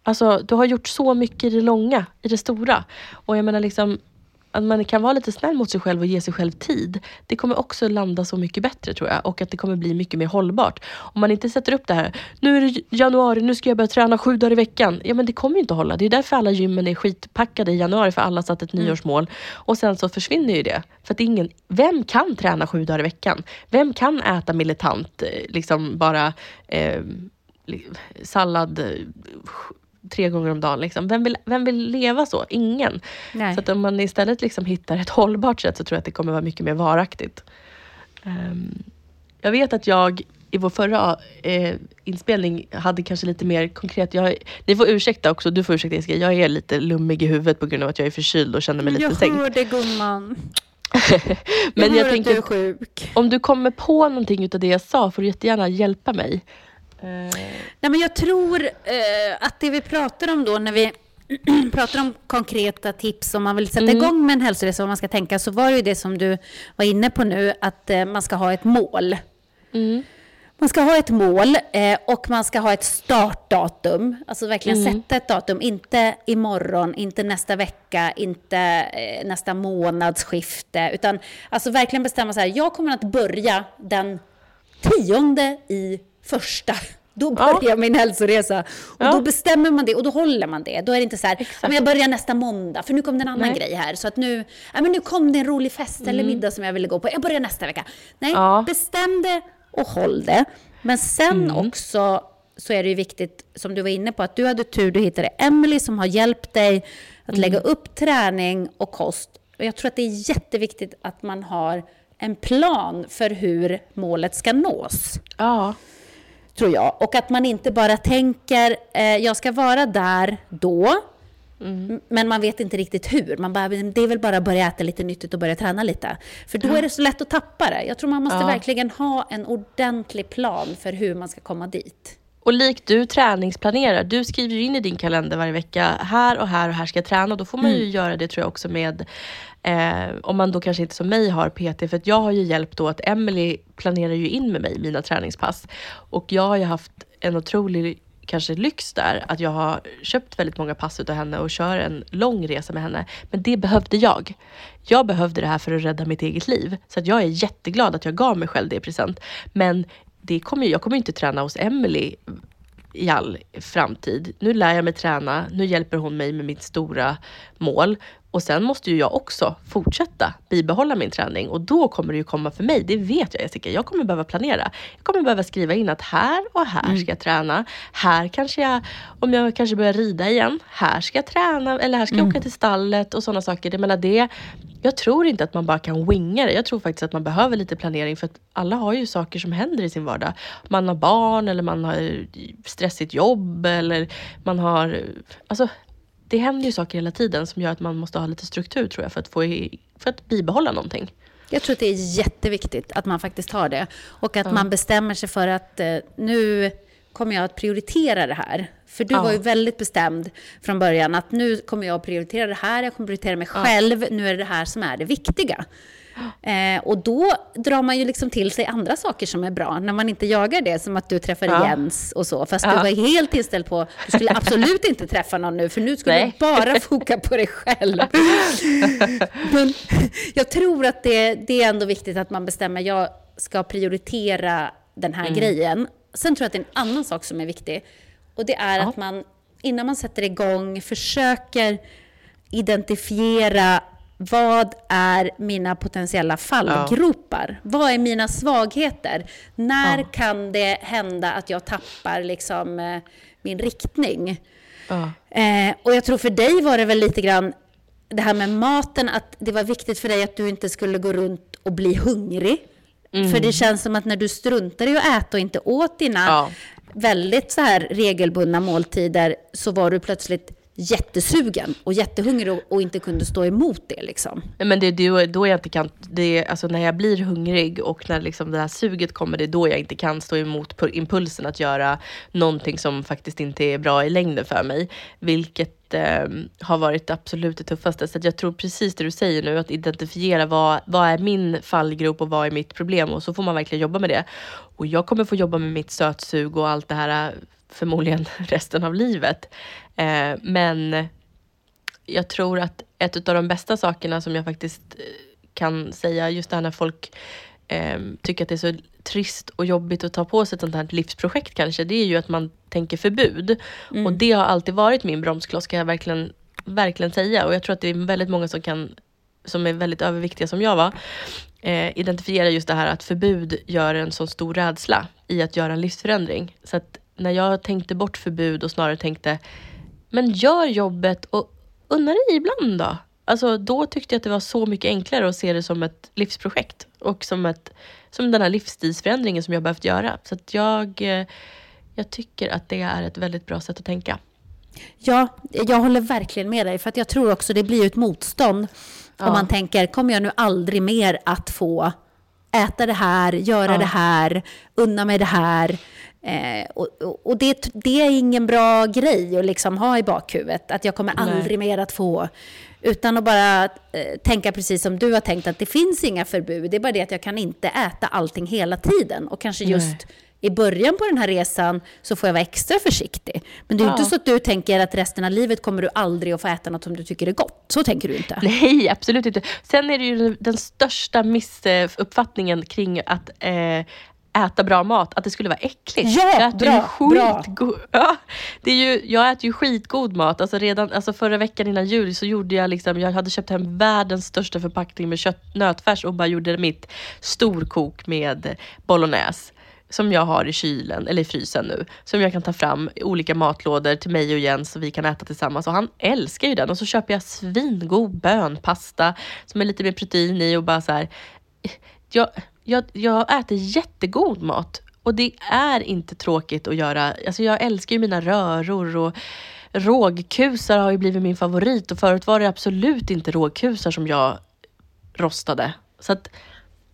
Alltså, du har gjort så mycket i det långa, i det stora. Och jag menar liksom, att man kan vara lite snäll mot sig själv och ge sig själv tid. Det kommer också landa så mycket bättre tror jag. Och att det kommer bli mycket mer hållbart. Om man inte sätter upp det här, nu är det januari, nu ska jag börja träna sju dagar i veckan. Ja men det kommer ju inte hålla. Det är därför alla gymmen är skitpackade i januari, för alla satt ett nyårsmål. Och sen så försvinner ju det. För att ingen, vem kan träna sju dagar i veckan? Vem kan äta militant, eh, liksom bara eh, sallad eh, tre gånger om dagen. Liksom. Vem, vill, vem vill leva så? Ingen. Nej. Så att om man istället liksom hittar ett hållbart sätt så tror jag att det kommer vara mycket mer varaktigt. Ehm, jag vet att jag i vår förra eh, inspelning hade kanske lite mer konkret. Jag, ni får ursäkta också, du får ursäkta Jessica. Jag är lite lummig i huvudet på grund av att jag är förkyld och känner mig lite sänkt. det gumman. Men jag att tänker, du är sjuk. om du kommer på någonting utav det jag sa får du jättegärna hjälpa mig. Nej, men jag tror eh, att det vi pratar om då när vi pratar om konkreta tips om man vill sätta igång med en hälsoresa, vad man ska tänka, så var det ju det som du var inne på nu, att eh, man ska ha ett mål. Man ska ha ett mål eh, och man ska ha ett startdatum. Alltså verkligen sätta ett datum. Inte imorgon, inte nästa vecka, inte eh, nästa månadsskifte. Utan alltså verkligen bestämma så här, jag kommer att börja den tionde i första. Då börjar min hälsoresa. Och Ja. då bestämmer man det och då håller man det. Då är det inte så här, men jag börjar nästa måndag för nu kom det en annan Nej. grej här. Så att nu, ja, men nu kom det en rolig fest eller middag som jag ville gå på. Jag börjar nästa vecka. Nej, Ja. bestäm det och håll det. Men sen också så är det ju viktigt, som du var inne på, att du hade tur, du hittade Emily som har hjälpt dig att lägga upp träning och kost. Och jag tror att det är jätteviktigt att man har en plan för hur målet ska nås Ja. Tror jag. Och att man inte bara tänker, eh, jag ska vara där då, m- men man vet inte riktigt hur. Man bara, "Men det är väl bara att börja äta lite nyttigt och börja träna lite. För då är det så lätt att tappa det. Jag tror man måste Ja. verkligen ha en ordentlig plan för hur man ska komma dit. Och likt du träningsplanerar, du skriver ju in i din kalender varje vecka, här och här och här ska jag träna. Då får man ju göra det tror jag också med, eh, om man då kanske inte som mig har PT, för att jag har ju hjälpt då att Emily planerar ju in med mig mina träningspass. Och jag har ju haft en otrolig kanske lyx där, att jag har köpt väldigt många pass utav henne och kör en lång resa med henne. Men det behövde jag. Jag behövde det här för att rädda mitt eget liv. Så att jag är jätteglad att jag gav mig själv det i present. Men det kommer, jag kommer inte träna hos Emily i all framtid. Nu lär jag mig träna, nu hjälper hon mig med mitt stora mål. Och sen måste ju jag också fortsätta bibehålla min träning och då kommer det ju komma för mig, det vet jag Jessica, jag kommer behöva planera. Jag kommer behöva skriva in att här och här ska jag träna. Här kanske jag, om jag kanske börjar rida igen, här ska jag träna eller här ska jag åka till stallet och sådana saker. Jag menar det, jag tror inte att man bara kan winga det. Jag tror faktiskt att man behöver lite planering för att alla har ju saker som händer i sin vardag. Man har barn eller man har stressigt jobb eller man har, alltså det händer ju saker hela tiden som gör att man måste ha lite struktur tror jag för att, få för att bibehålla någonting. Jag tror att det är jätteviktigt att man faktiskt har det. Och att man bestämmer sig för att eh, nu kommer jag att prioritera det här. För du Ja. var ju väldigt bestämd från början att nu kommer jag att prioritera det här, jag kommer att prioritera mig själv, nu är det det här som är det viktiga. Eh, och då drar man ju liksom till sig andra saker som är bra, när man inte jagar det, som att du träffar Ja. Jens och så. Fast du Ja. var helt inställd på, du skulle absolut inte träffa någon nu, för nu skulle Nej. du bara foka på dig själv. Men jag tror att det, det är ändå viktigt att man bestämmer, jag ska prioritera den här grejen. Sen tror jag att det är en annan sak som är viktig. Och det är att man, innan man sätter igång, försöker identifiera vad är mina potentiella fallgropar? Vad är mina svagheter? När kan det hända att jag tappar liksom, eh, min riktning? Ja. Eh, och jag tror för dig var det väl lite grann det här med maten, att det var viktigt för dig att du inte skulle gå runt och bli hungrig. För det känns som att när du struntade i att äta och inte åt dina Ja. väldigt så här regelbundna måltider så var du plötsligt jättesugen och jättehungrig och, och inte kunde stå emot det liksom. Men det är då, jag inte kan, det är, alltså när jag blir hungrig och när liksom det här suget kommer, det är då jag inte kan stå emot impulsen att göra någonting som faktiskt inte är bra i längden för mig. Vilket ehm, har varit absolut det tuffaste. Så jag tror precis det du säger nu, att identifiera vad, vad är min fallgrop och vad är mitt problem och så får man verkligen jobba med det. Och jag kommer få jobba med mitt sötsug och allt det här eh, förmodligen resten av livet. Eh, men jag tror att ett av de bästa sakerna som jag faktiskt eh, kan säga, just det här när folk eh, tycker att det är så trist och jobbigt att ta på sig ett sånt här livsprojekt kanske, det är ju att man tänker förbud. Och det har alltid varit min bromskloss, kan jag verkligen, verkligen säga. Och jag tror att det är väldigt många som kan som är väldigt överviktiga som jag var, eh, identifiera just det här att förbud gör en så stor rädsla i att göra en livsförändring. Så att när jag tänkte bort förbud och snarare tänkte, men gör jobbet och unna dig ibland då. Alltså då tyckte jag att det var så mycket enklare att se det som ett livsprojekt och som, ett, som den här livsstilsförändringen som jag behövt göra. Så jag, eh, jag tycker att det är ett väldigt bra sätt att tänka. Ja, jag håller verkligen med dig. För att jag tror också det blir ett motstånd Om man tänker, kommer jag nu aldrig mer att få äta det här, göra det här, unna mig det här? Eh, och och, det, det är ingen bra grej att liksom ha i bakhuvudet, att jag kommer aldrig mer att få. Utan att bara eh, tänka precis som du har tänkt, att det finns inga förbud. Det är bara det att jag kan inte äta allting hela tiden. Och kanske just i början på den här resan så får jag vara extra försiktig. Men det är ju inte så att du tänker att resten av livet kommer du aldrig att få äta något som du tycker är gott. Så tänker du inte. Nej, absolut inte. Sen är det ju den största missuppfattningen kring att eh, äta bra mat, att det skulle vara äckligt. Ja, jag äter bra, ju skitgod, ja, det är ju, Jag äter ju skitgod mat. Alltså redan alltså förra veckan innan jul så gjorde jag liksom, jag hade köpt hem världens största förpackning med kött, nötfärs och bara gjorde mitt storkok med bolognese som jag har i kylen, eller i frysen nu, som jag kan ta fram i olika matlådor till mig och Jens så vi kan äta tillsammans. Och han älskar ju den. Och så köper jag svingod bönpasta som är lite mer protein i och bara så här. Jag, jag, jag äter jättegod mat och det är inte tråkigt att göra. Alltså jag älskar ju mina röror och rågkusar har ju blivit min favorit och förut var det absolut inte rågkusar som jag rostade. Så att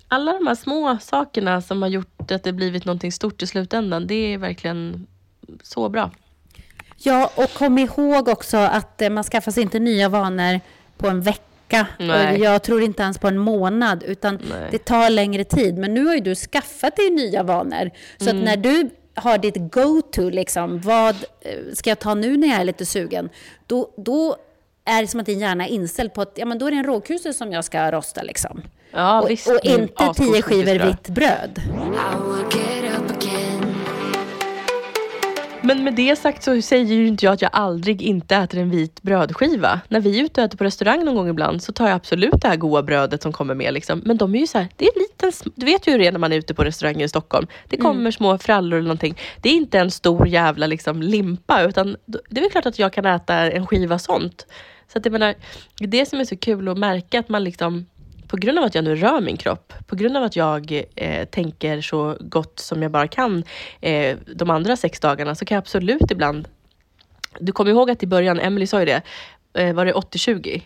alla de här små sakerna som har gjort att det blivit någonting stort i slutändan, det är verkligen så bra. Ja, och kom ihåg också att eh, man skaffar sig inte nya vanor på en vecka. Nej. Och jag tror inte ens på en månad, utan Nej. det tar längre tid. Men nu har ju du skaffat dig nya vanor. Så Mm. att när du har ditt go-to, liksom, vad eh, ska jag ta nu när jag är lite sugen? Då, då är det som att din hjärna är inställd på att ja, men då är det en råkuse som jag ska rosta. Liksom. Ja, och, visst. och Mm, inte tio skivor vitt bröd. Men med det sagt så säger ju inte jag att jag aldrig inte äter en vit brödskiva. När vi är ute och äter på restaurang någon gång ibland så tar jag absolut det här goda brödet som kommer med. Liksom. Men de är ju så här, det är en liten, du vet ju hur det är när man är ute på restauranger i Stockholm. Det kommer små frallor eller någonting. Det är inte en stor jävla liksom, limpa utan det är väl klart att jag kan äta en skiva sånt. Så att jag menar, det är det som är så kul att märka att man liksom på grund av att jag nu rör min kropp, på grund av att jag eh, tänker så gott som jag bara kan eh, de andra sex dagarna, så kan jag absolut ibland... Du kommer ihåg att i början, Emily sa ju det, eh, var det 80-20?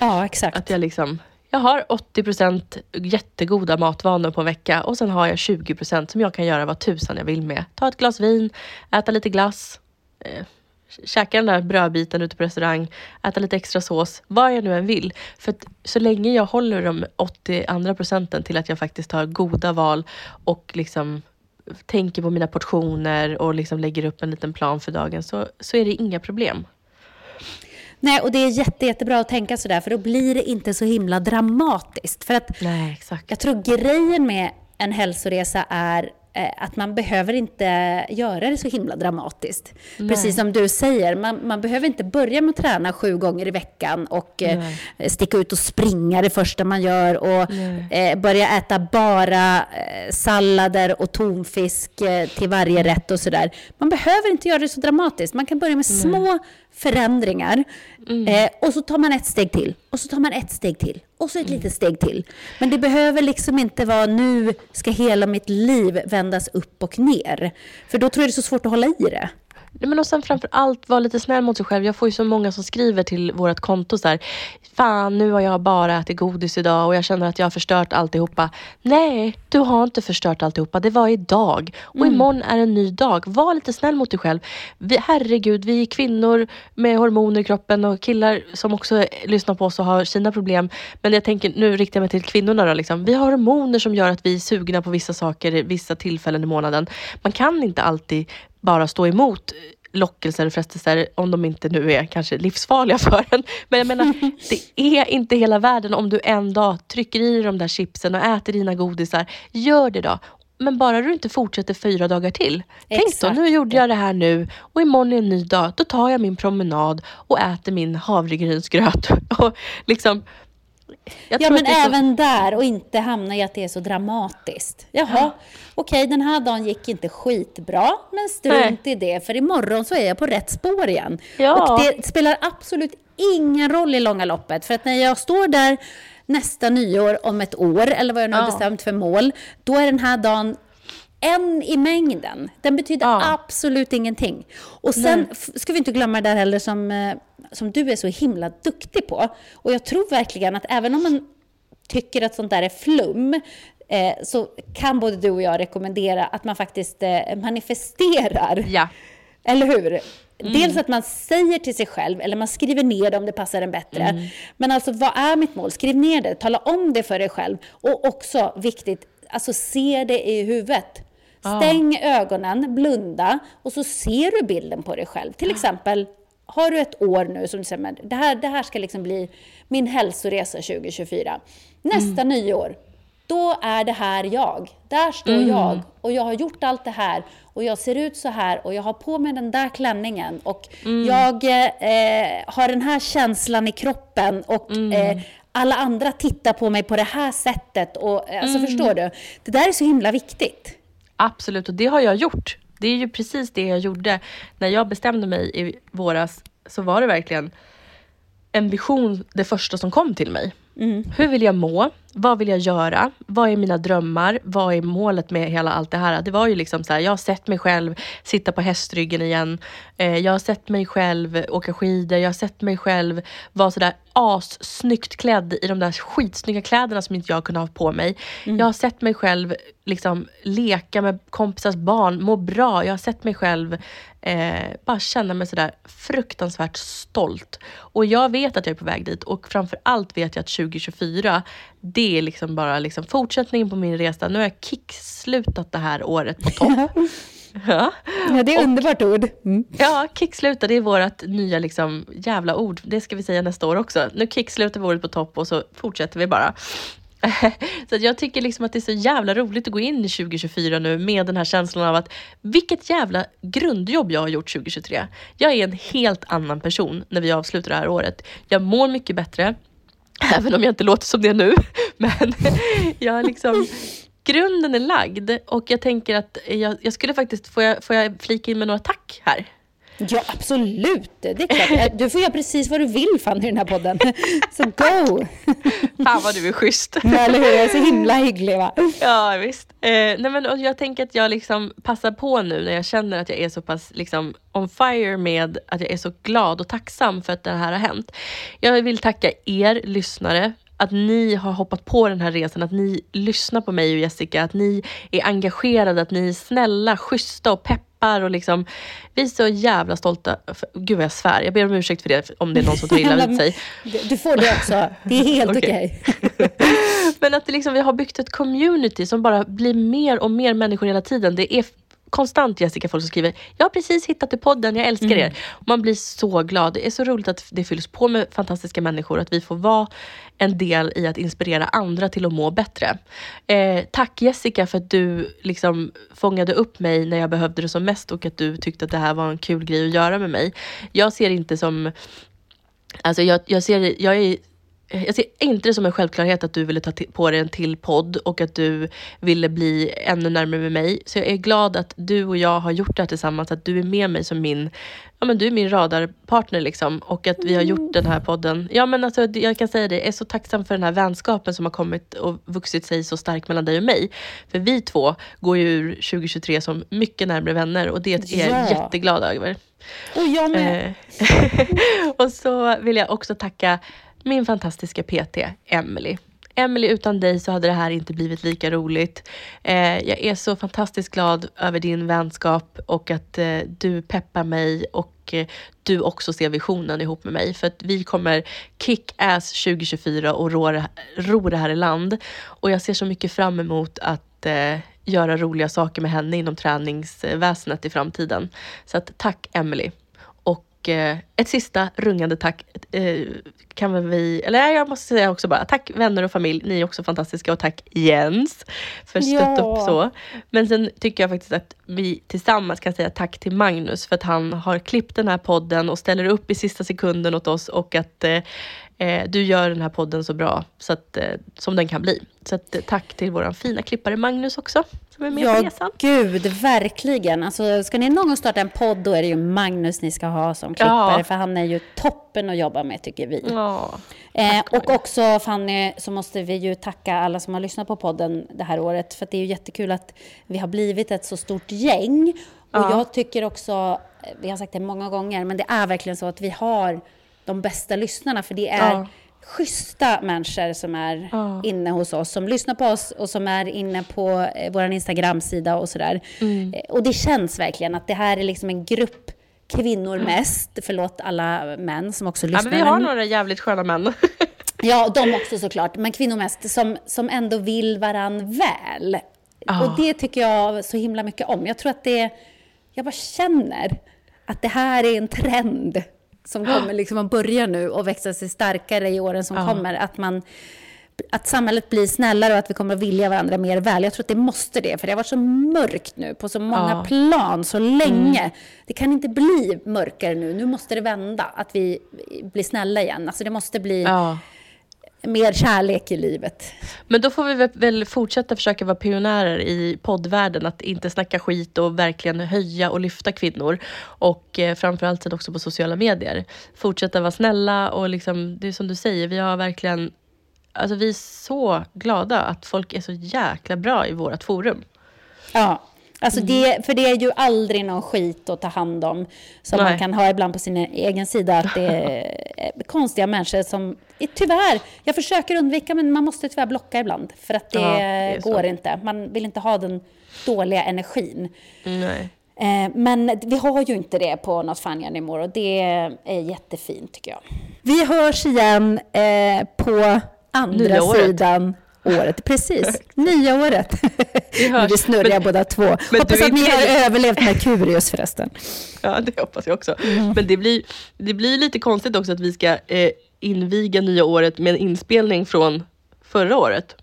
Ja, exakt. Att jag liksom, jag har 80% jättegoda matvanor på en vecka och sen har jag 20% som jag kan göra vad tusan jag vill med. Ta ett glas vin, äta lite glass, eh, käka den där brödbiten ute på restaurang, äta lite extra sås, vad jag nu än vill. För att så länge jag håller de 80 andra procenten till att jag faktiskt har goda val och liksom tänker på mina portioner och liksom lägger upp en liten plan för dagen så, så är det inga problem. Nej, och det är jätte, jättebra att tänka sådär, för då blir det inte så himla dramatiskt. För att Nej, exakt. jag tror grejen med en hälsoresa är att man behöver inte göra det så himla dramatiskt. Precis som du säger, man, man behöver inte börja med att träna sju gånger i veckan och eh, sticka ut och springa det första man gör och eh, börja äta bara eh, sallader och tonfisk eh, till varje rätt och sådär. Man behöver inte göra det så dramatiskt. Man kan börja med små förändringar eh, och så tar man ett steg till och så tar man ett steg till och så ett litet steg till. Men det behöver liksom inte vara nu ska hela mitt liv vändas upp och ner. För då tror jag det är så svårt att hålla i det. Men och sen framför allt vara lite snäll mot sig själv. Jag får ju så många som skriver till vårt konto så här. Fan, nu har jag bara ätit godis idag och jag känner att jag har förstört alltihopa. Nej, du har inte förstört alltihopa. Det var idag. Och imorgon är en ny dag. Var lite snäll mot dig själv. Vi, herregud, vi är kvinnor med hormoner i kroppen och killar som också lyssnar på oss och har sina problem. Men jag tänker, nu riktar jag mig till kvinnorna då. Liksom. Vi har hormoner som gör att vi är sugna på vissa saker vissa tillfällen i månaden. Man kan inte alltid bara stå emot lockelser och frestelser om de inte nu är kanske livsfarliga för en. Men jag menar, det är inte hela världen om du en dag trycker i dig de där chipsen och äter dina godisar. Gör det då. Men bara du inte fortsätter fyra dagar till. Tänk då, Exakt. nu gjorde jag det här nu och imorgon är en ny dag. Då tar jag min promenad och äter min havregrynsgröt. Och liksom, Ja, men är så- även där och inte hamna i att det är så dramatiskt. Jaha, okej, den här dagen gick inte skitbra, men strunt i det, för imorgon så är jag på rätt spår igen. Ja. Och det spelar absolut ingen roll i långa loppet, för att när jag står där nästa nyår om ett år, eller vad jag nu har Ja. bestämt för mål, då är den här dagen en i mängden. Den betyder Ja. absolut ingenting. Och sen ska vi inte glömma det där heller som eh, som du är så himla duktig på. Och jag tror verkligen att även om man tycker att sånt där är flum, eh, så kan både du och jag rekommendera att man faktiskt eh, manifesterar. Ja. Eller hur? Dels att man säger till sig själv, eller man skriver ner det om det passar en bättre. Men alltså, vad är mitt mål? Skriv ner det, tala om det för dig själv. Och också, viktigt, alltså se det i huvudet. Stäng ögonen, blunda och så ser du bilden på dig själv. Till exempel, har du ett år nu som du säger, men det här, det här ska liksom bli min hälsoresa 2024. Nästa nyår, då är det här jag. Där står jag och jag har gjort allt det här och jag ser ut så här och jag har på mig den där klänningen och jag eh, har den här känslan i kroppen och eh, alla andra tittar på mig på det här sättet. Och, eh, alltså, Förstår du? Det där är så himla viktigt. Absolut, och det har jag gjort. Det är ju precis det jag gjorde. När jag bestämde mig i våras så var det verkligen en vision det första som kom till mig. Hur vill jag må? Vad vill jag göra? Vad är mina drömmar? Vad är målet med hela allt det här? Det var ju liksom så här, jag har sett mig själv sitta på hästryggen igen. Eh, jag har sett mig själv åka skidor. Jag har sett mig själv vara sådär assnyggt klädd i de där skitsnygga kläderna som inte jag kunde ha på mig. Jag har sett mig själv liksom leka med kompisars barn, må bra. Jag har sett mig själv eh, bara känna mig sådär fruktansvärt stolt. Och jag vet att jag är på väg dit och framför allt vet jag att 2024, det är liksom bara liksom fortsättningen på min resa. Nu har jag kickslutat det här året på topp. ja. Ja, det är underbart ord. Mm. Ja, kicksluta, det är vårt nya liksom, jävla ord. Det ska vi säga nästa år också. Nu kickslutar vi året på topp och så fortsätter vi bara. så jag tycker liksom att det är så jävla roligt att gå in i 2024 nu med den här känslan av att vilket jävla grundjobb jag har gjort 2023. Jag är en helt annan person när vi avslutar det här året. Jag mår mycket bättre, även om jag inte låter som det nu. Men jag liksom grunden är lagd och jag tänker att jag, jag skulle faktiskt, får jag, får jag flika in med några tack här? Ja, absolut. Det är klart. Du får göra precis vad du vill fan i den här podden. Så go! Fan vad du är schysst. Ja, Eller hur? Jag är så himla hygglig va? Ja visst. Eh, nej men, och jag tänker att jag liksom passar på nu när jag känner att jag är så pass liksom, on fire med att jag är så glad och tacksam för att det här har hänt. Jag vill tacka er lyssnare att ni har hoppat på den här resan, att ni lyssnar på mig och Jessica, att ni är engagerade, att ni är snälla, schyssta och peppar och liksom, vi är så jävla stolta. Gud vad jag svär, jag ber om ursäkt för det om det är någon som tar illa vid sig. Du får det också. Det är helt Okej. Men att det liksom, vi har byggt ett community som bara blir mer och mer människor hela tiden. Det är konstant Jessica folk som skriver “Jag har precis hittat i podden, jag älskar er”. Och man blir så glad. Det är så roligt att det fylls på med fantastiska människor. Att vi får vara en del i att inspirera andra till att må bättre. Eh, tack Jessica för att du liksom fångade upp mig när jag behövde det som mest och att du tyckte att det här var en kul grej att göra med mig. Jag ser inte som Alltså jag, jag, ser, jag, är, jag ser inte det som en självklarhet att du ville ta på dig en till podd och att du ville bli ännu närmare med mig. Så jag är glad att du och jag har gjort det här tillsammans, att du är med mig som min, ja men du är min radarpartner liksom. Och att vi har gjort den här podden. Ja men alltså jag kan säga det, jag är så tacksam för den här vänskapen som har kommit och vuxit sig så stark mellan dig och mig. För vi två går ju ur 2023 som mycket närmare vänner och det är jag Ja. jätteglad över. Och jag med. Eh, och så vill jag också tacka min fantastiska PT, Emily. Emily, utan dig så hade det här inte blivit lika roligt. Eh, jag är så fantastiskt glad över din vänskap och att eh, du peppar mig och eh, du också ser visionen ihop med mig. För att vi kommer kick-ass 2024 och ro, det- ro det här i land. Och jag ser så mycket fram emot att eh, göra roliga saker med henne inom träningsväsendet i framtiden. Så att tack Emily. Och eh, ett sista rungande tack eh, kan vi, eller jag måste säga också bara tack vänner och familj, ni är också fantastiska och tack Jens för stötta Ja. upp så. Men sen tycker jag faktiskt att vi tillsammans kan säga tack till Magnus för att han har klippt den här podden och ställer upp i sista sekunden åt oss och att eh, eh, du gör den här podden så bra så att, eh, som den kan bli. Så att, eh, tack till våran fina klippare Magnus också som är med på Ja, resan. gud, verkligen. Alltså, ska ni någon gång starta en podd, då är det ju Magnus ni ska ha som klippare, Ja. för han är ju toppen att jobba med, tycker vi. Ja, Eh, och också Fanny, så måste vi ju tacka alla som har lyssnat på podden det här året. För det är ju jättekul att vi har blivit ett så stort gäng. Och Ja. jag tycker också, eh, vi har sagt det många gånger, men det är verkligen så att vi har de bästa lyssnarna, för det är Ja. schyssta människor som är Ja. inne hos oss, som lyssnar på oss och som är inne på eh, vår Instagram-sida och sådär. Eh, Och det känns verkligen att det här är liksom en grupp kvinnor mest, förlåt alla män som också Ja, lyssnar. men vi har några jävligt sköna män. Ja, de också såklart, men kvinnor mest, som, som ändå vill varann väl. Ja. Och det tycker jag så himla mycket om. Jag tror att det, jag bara känner att det här är en trend som kommer liksom att börja nu och växa sig starkare i åren som kommer. Att, man, att samhället blir snällare och att vi kommer att vilja varandra mer väl. Jag tror att det måste det, för det har varit så mörkt nu på så många Ja. plan så länge. Det kan inte bli mörkare nu. Nu måste det vända, att vi blir snälla igen. Alltså det måste bli ja. Mer kärlek i livet. Men då får vi väl- fortsätta försöka vara pionjärer i poddvärlden, att inte snacka skit och verkligen höja och lyfta kvinnor. Och eh, framförallt sen också på sociala medier. Fortsätta vara snälla och liksom, det är som du säger, vi har verkligen Alltså vi är så glada att folk är så jäkla bra i vårt forum. Ja, alltså det, för det är ju aldrig någon skit att ta hand om som man Nej. kan ha ibland på sin egen sida. Att det är konstiga människor som, är- tyvärr, jag försöker undvika men man måste tyvärr blocka ibland. För att det, Ja, det går inte. Man vill inte ha den dåliga energin. Nej. Eh, men vi har ju inte det på Not Funny Anymore och det är jättefint tycker jag. Vi hörs igen eh, på andra sidan året. Precis, nya året. Vi hörs. Vi snurriga Men- båda två. Hoppas att ni inte- har överlevt Merkurius förresten. Ja, det hoppas jag också. Mm. Men det blir, det blir lite konstigt också att vi ska eh, inviga nya året med en inspelning från förra året.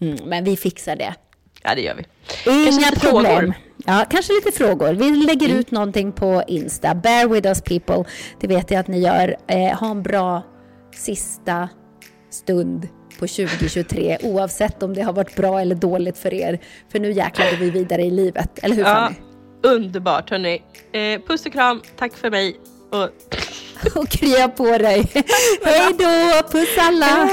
Mm, men vi fixar det. Ja, det gör vi. Inga Kanske lite problem. frågor. Ja, kanske lite frågor. Vi lägger ut någonting på Insta. Bear with us people. Det vet jag att ni gör. Eh, ha en bra sista stund på 2023 oavsett om det har varit bra eller dåligt för er. För nu jäklar går vi vidare i livet, eller hur ja, Underbart hörni. Eh, puss och kram, tack för mig. Och, och krya på dig. Hej då, puss alla.